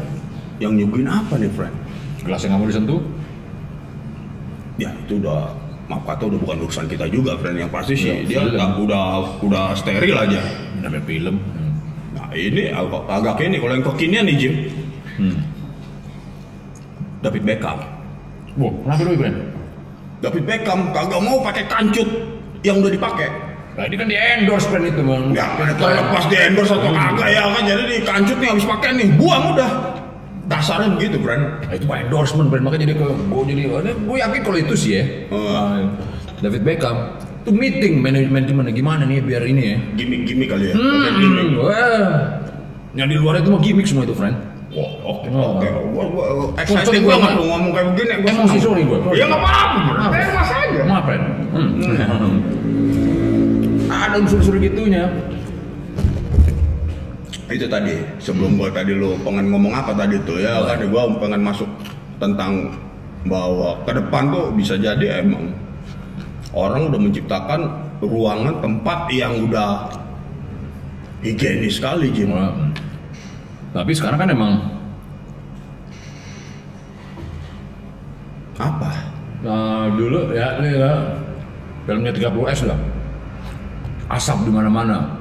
Speaker 1: Yang nyuguhin apa nih, friend?
Speaker 2: Gelas yang nggak mau disentuh?
Speaker 1: Ya itu udah maaf kata udah bukan urusan kita juga, friend. Yang pasti sih
Speaker 2: Ya,
Speaker 1: dia udah, udah udah steril aja.
Speaker 2: Namanya film. Hmm.
Speaker 1: Nah ini agak, agak ini kalau yang kekinian nih Jim,
Speaker 2: Hmm.
Speaker 1: David Beckham.
Speaker 2: Wah, kenapa dulu Bren?
Speaker 1: David Beckham kagak mau pakai kancut yang udah dipakai.
Speaker 2: Nah ini kan di endorse Bren itu bang.
Speaker 1: Ya kalau pas di endorse atau kagak ya kan jadi di kancut nih habis pakai nih, buang udah. Dasarnya begitu, friend.
Speaker 2: Nah, itu mah endorsement Bren, makanya jadi ke gue jadi gue yakin kalau itu sih ya. Nah, David Beckham itu meeting manajemen gimana gimana nih biar ini ya.
Speaker 1: Gimik-gimik kali ya.
Speaker 2: Hmm, wah. Yang di luar itu mah gimmick semua itu, friend.
Speaker 1: Wah, oke, gua banget
Speaker 2: nggak-
Speaker 1: ngomong kayak begini. Gua
Speaker 2: Emosi, sorry gua.
Speaker 1: Ya nggak apa-apa. Bebas aja.
Speaker 2: Maaf, friend. Hmm. Ada unsur-unsur gitunya.
Speaker 1: Itu tadi, sebelum gua tadi lu pengen ngomong apa tadi tuh ya kan gua pengen masuk tentang bahwa ke depan tuh bisa jadi emang orang udah menciptakan ruangan tempat yang udah higienis sekali Jim.
Speaker 2: Wah. Tapi sekarang kan emang
Speaker 1: Apa?
Speaker 2: Nah, dulu ya ini ya filmnya 30 S lah. Asap di mana-mana.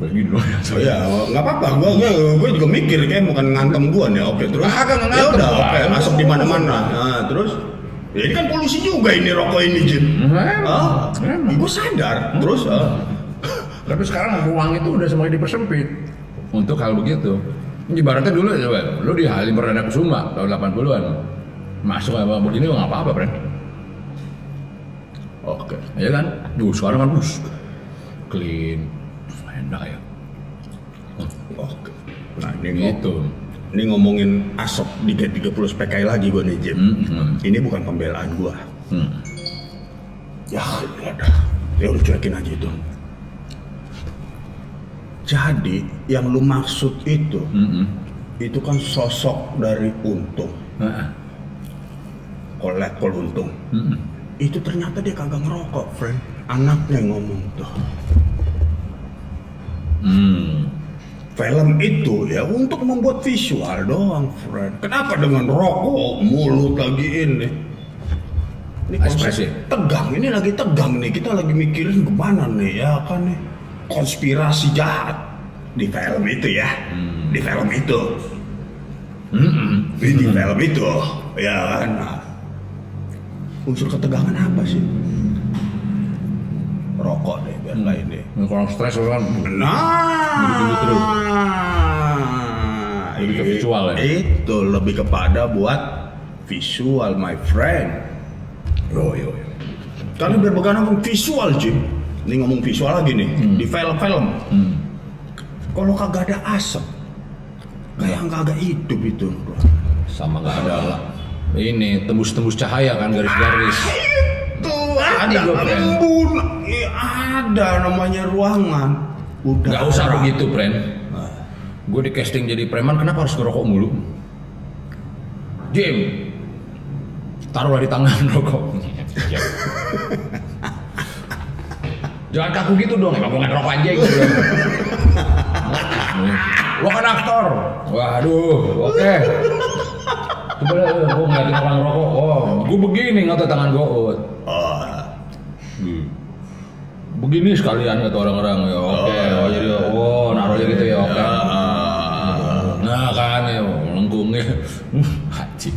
Speaker 2: Kayak gini loh <laughs> ya.
Speaker 1: Nggak apa-apa. Gua, gua, gua juga mikir kayak bukan ngantem gua nih. Oke, terus.
Speaker 2: Kagak nggak
Speaker 1: Ya udah, oke, asap di mana-mana. Nah, terus. Ya, ini kan polusi juga ini rokok ini, Jim.
Speaker 2: Emang,
Speaker 1: Ah, gue sadar. Terus, ah.
Speaker 2: Tapi sekarang ruang itu udah semakin dipersempit untuk hal begitu. Ibaratnya dulu coba, lu di Halim Perdana Kusuma tahun 80-an. Masuk apa begini nggak apa-apa, Bren.
Speaker 1: Oke.
Speaker 2: Ya kan? Duh, sekarang kan bus. Clean. Enak ya.
Speaker 1: Oke. Nah, ini
Speaker 2: Gitu.
Speaker 1: ini ngomongin asap di G30 PKI lagi gue nih, Jim.
Speaker 2: Hmm, hmm,
Speaker 1: Ini bukan pembelaan gua.
Speaker 2: hmm.
Speaker 1: Ya, ya udah. Ya udah cuekin aja itu. Jadi, yang lu maksud itu,
Speaker 2: Hmm, hmm.
Speaker 1: itu kan sosok dari Untung.
Speaker 2: Nah,
Speaker 1: Kolek kol Untung.
Speaker 2: hmm, hmm.
Speaker 1: Itu ternyata dia kagak ngerokok, friend. Anaknya yang ngomong tuh.
Speaker 2: Hmm.
Speaker 1: Film itu ya untuk membuat visual doang, friend. Kenapa dengan rokok, mulut lagi ini? Ini tegang, ini lagi tegang nih. Kita lagi mikirin ke mana nih, ya kan nih. Konspirasi jahat di film itu ya, di film itu,
Speaker 2: Hmm, hmm.
Speaker 1: di, di film itu, ya kan. Unsur ketegangan apa sih? Rokok deh, biar nggak ini.
Speaker 2: Kalau stres kan
Speaker 1: Nah,
Speaker 2: terus. Lebih ke visual ya?
Speaker 1: Itu lebih kepada buat visual, my friend.
Speaker 2: Yo yo yo.
Speaker 1: Karena biar visual, Jim. Ini ngomong visual lagi nih di film-film.
Speaker 2: Hmm.
Speaker 1: Kalau kagak ada asap, kayak kagak hidup itu.
Speaker 2: Sama nggak ada lah. ini tembus-tembus cahaya kan garis-garis.
Speaker 1: Itu
Speaker 2: Tadi
Speaker 1: ada embun, Iya, ada namanya ruangan. Udah.
Speaker 2: Gak usah
Speaker 1: ada.
Speaker 2: begitu, friend. Gue di casting jadi preman, kenapa harus ngerokok mulu? Jim, taruhlah di tangan <laughs> rokok. Jangan kaku gitu dong, emang gue nggak ngerokok anjing. Lo kan aktor. Waduh, oke. Coba deh, gue ngeliatin orang rokok. Oh, gue begini ngata tangan gue. Oh. Hmm. Begini sekalian kata orang-orang ya. Oke, oh, jadi oh naruhnya gitu ya. Oke. Nah kan ya, lengkungnya. <laughs> Haji.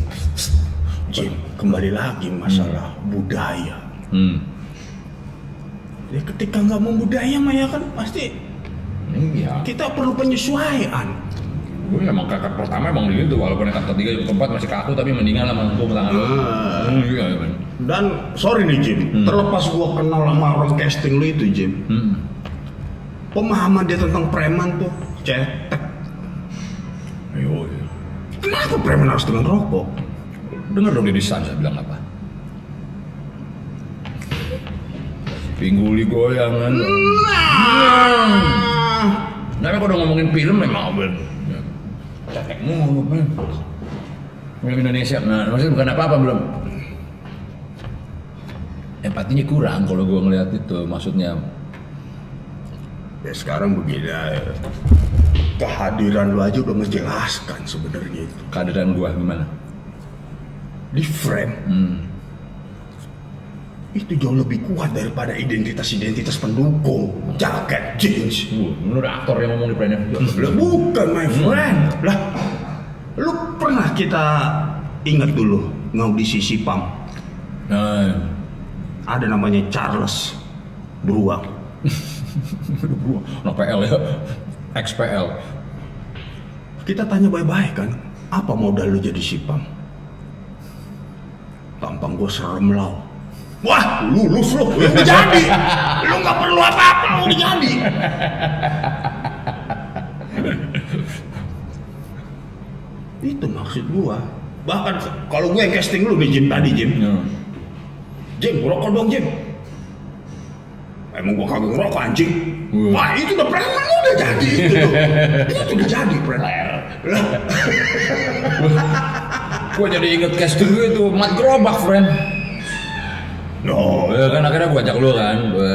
Speaker 1: Jim, kembali lagi masalah budaya.
Speaker 2: Hmm.
Speaker 1: Ya ketika nggak membudaya mah ya kan pasti
Speaker 2: Iya.
Speaker 1: kita perlu penyesuaian.
Speaker 2: Gue emang kakak pertama emang gitu, walaupun yang kakak ketiga juga keempat masih kaku tapi mendingan lah melengkung tangan.
Speaker 1: Ah.
Speaker 2: Hmm, iya, iya.
Speaker 1: Dan sorry nih Jim, terlepas gua kenal sama orang casting lu itu Jim,
Speaker 2: Hmm.
Speaker 1: pemahaman dia tentang preman tuh cetek.
Speaker 2: Ayo, iya.
Speaker 1: Kenapa preman harus dengan rokok?
Speaker 2: Dengar dong di saya bilang apa? Pingguli goyangan.
Speaker 1: Nah,
Speaker 2: Nah, kalau udah ngomongin film memang ben. Cetek mulu, men. Film Indonesia, nah maksudnya bukan apa-apa belum. Empatinya kurang kalau gue ngeliat itu, maksudnya.
Speaker 1: ya sekarang begini ya. Kehadiran lu aja udah menjelaskan sebenarnya itu.
Speaker 2: Kehadiran gue gimana?
Speaker 1: Di frame
Speaker 2: Hmm.
Speaker 1: Itu jauh lebih kuat daripada identitas-identitas pendukung, jaket, jeans.
Speaker 2: Uh, menurut aktor yang ngomong di.
Speaker 1: Lah bukan my friend. Lah lu pernah kita ingat dulu ngaudisi Sipam.
Speaker 2: Nah,
Speaker 1: Ada namanya Charles Beruang. <laughs>
Speaker 2: no PL ya, XPL.
Speaker 1: Kita tanya baik-baik kan, apa modal lu jadi Sipam? Tampang gue serem lau. Wah, lulus lu, lu udah jadi. Lu nggak perlu apa-apa, lu udah jadi. Itu maksud gua. Bahkan kalau gue yang casting lu nih Jim tadi Jim.
Speaker 2: Ya.
Speaker 1: Jim, rokok dong Jim. Emang gua kagak ngerokok anjing.
Speaker 2: Wah.
Speaker 1: Wah itu udah preman lu udah jadi itu tuh. <laughs> itu udah jadi preman.
Speaker 2: Gue jadi inget casting gue itu Mat Gerobak, friend.
Speaker 1: No.
Speaker 2: Ya kan akhirnya gue ajak lu kan, gue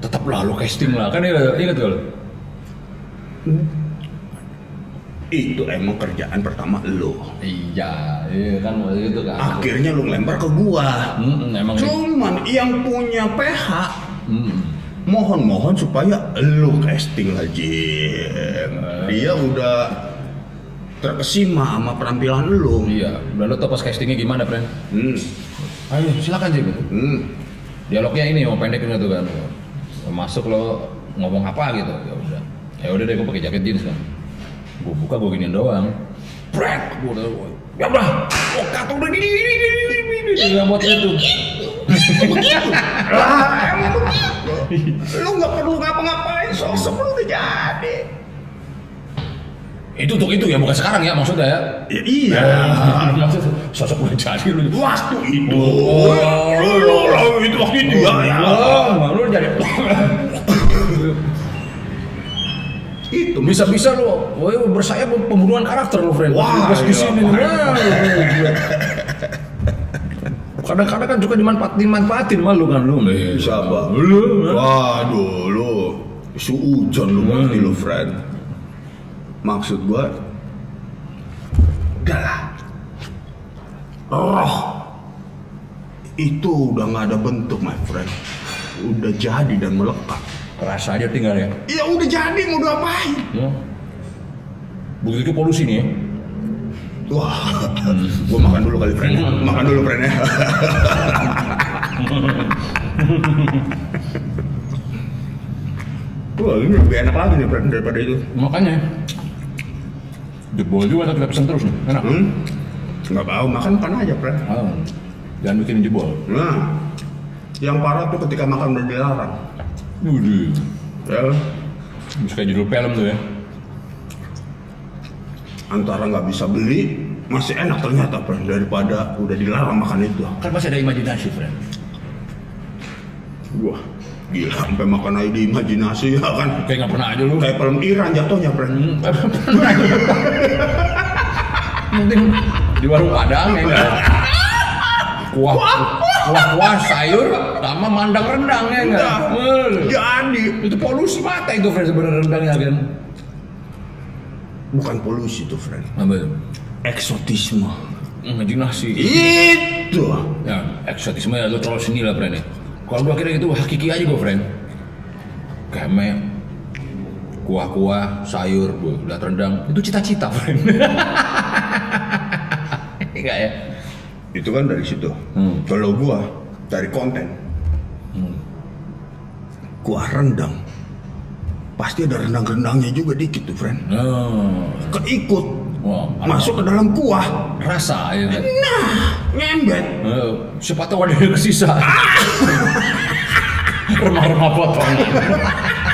Speaker 2: tetap lah lu casting lah, kan ya, inget gak lu?
Speaker 1: Itu emang kerjaan pertama lu.
Speaker 2: Iya, iya kan waktu itu kan.
Speaker 1: Akhirnya lu ngelempar ke gua.
Speaker 2: Hmm, emang
Speaker 1: Cuman yang punya PH
Speaker 2: Hmm.
Speaker 1: mohon-mohon supaya lu casting aja. Dia udah terkesima sama penampilan lu.
Speaker 2: Iya, dan lu tau pas castingnya gimana, friend?
Speaker 1: Hmm.
Speaker 2: Ayo, silakan sih.
Speaker 1: Hmm.
Speaker 2: Dialognya ini mau pendek gitu kan. Masuk lo ngomong apa gitu, ya udah. Ya udah deh, gue pakai jaket jeans kan. Gue buka gue giniin doang. Prank, gue udah, ya udah. Oh, kata udah gini, gini, gini, gini, gini. Yang buat itu.
Speaker 1: Lah, <laughs> emang begitu. Lu nggak perlu ngapa-ngapain, sosok lu udah jadi.
Speaker 2: Itu untuk itu ya, bukan sekarang ya maksudnya ya.
Speaker 1: Ya, iya. <laughs>
Speaker 2: Maksud sosok udah jadi lu.
Speaker 1: Waktu itu.
Speaker 2: Oh,
Speaker 1: itu waktu itu ya. ya.
Speaker 2: Oh, lu jadi <laughs>
Speaker 1: Itu
Speaker 2: bisa-bisa lu, woi bersayap pembunuhan karakter lu, friend.
Speaker 1: Wah,
Speaker 2: Pas di
Speaker 1: iya,
Speaker 2: sini nah, gila. Kadang-kadang kan juga dimanfaatin manfaatin malu kan lu.
Speaker 1: Siapa?
Speaker 2: Lu.
Speaker 1: Waduh, lu suujon lu ngerti lu, friend. Maksud gua, udah lah. Roh itu udah nggak ada bentuk, my friend. Udah jadi dan melekat.
Speaker 2: Rasa aja tinggal ya.
Speaker 1: Ya udah jadi mau diapain?
Speaker 2: Ya. Begitu polusi nih ya.
Speaker 1: Wah, gua makan dulu kali, friend. Makan dulu, friend ya. <laughs> Wah, ini lebih enak lagi nih, friend, daripada itu.
Speaker 2: Makanya jebol juga tapi kita pesen terus nih. Enak.
Speaker 1: Hmm? Nggak tahu, makan makan aja, friend.
Speaker 2: Ah, jangan bikin jebol.
Speaker 1: Nah, yang parah tuh ketika makan udah dilarang.
Speaker 2: Waduh.
Speaker 1: Ya,
Speaker 2: Bisa kayak judul film tuh ya.
Speaker 1: antara nggak bisa beli masih enak ternyata friend daripada udah dilarang makan itu
Speaker 2: Kan masih ada imajinasi, friend.
Speaker 1: wah gila sampai makan aja di imajinasi ya kan
Speaker 2: Kayak nggak pernah aja lu.
Speaker 1: kayak film Iran jatuhnya friend <laughs>
Speaker 2: Mungkin di warung Padang ya enggak? Kuah, kuah, kuah sayur sama mandang rendang ya enggak?
Speaker 1: Jadi
Speaker 2: Itu polusi mata itu friend sebenarnya rendangnya kan.
Speaker 1: bukan polusi tuh friend
Speaker 2: Apa itu?
Speaker 1: eksotisme
Speaker 2: Imajinasi.
Speaker 1: itu
Speaker 2: Ya, eksotisme ya lu terlalu seni lah friend ya. Kalau gua kira itu hakiki aja gua friend. Kayak kuah-kuah, sayur, gua udah rendang. Itu cita-cita friend. <laughs> Enggak ya?
Speaker 1: itu kan dari situ
Speaker 2: Hmm.
Speaker 1: kalau gua dari konten kuah rendang pasti ada rendang-rendangnya juga dikit tuh friend
Speaker 2: Oh.
Speaker 1: keikut
Speaker 2: Wah,
Speaker 1: masuk ke dalam kuah
Speaker 2: rasa ya kan?
Speaker 1: nah ngembet
Speaker 2: Eh, siapa tahu ada yang kesisa. <laughs> Remah-remah potongan. <laughs>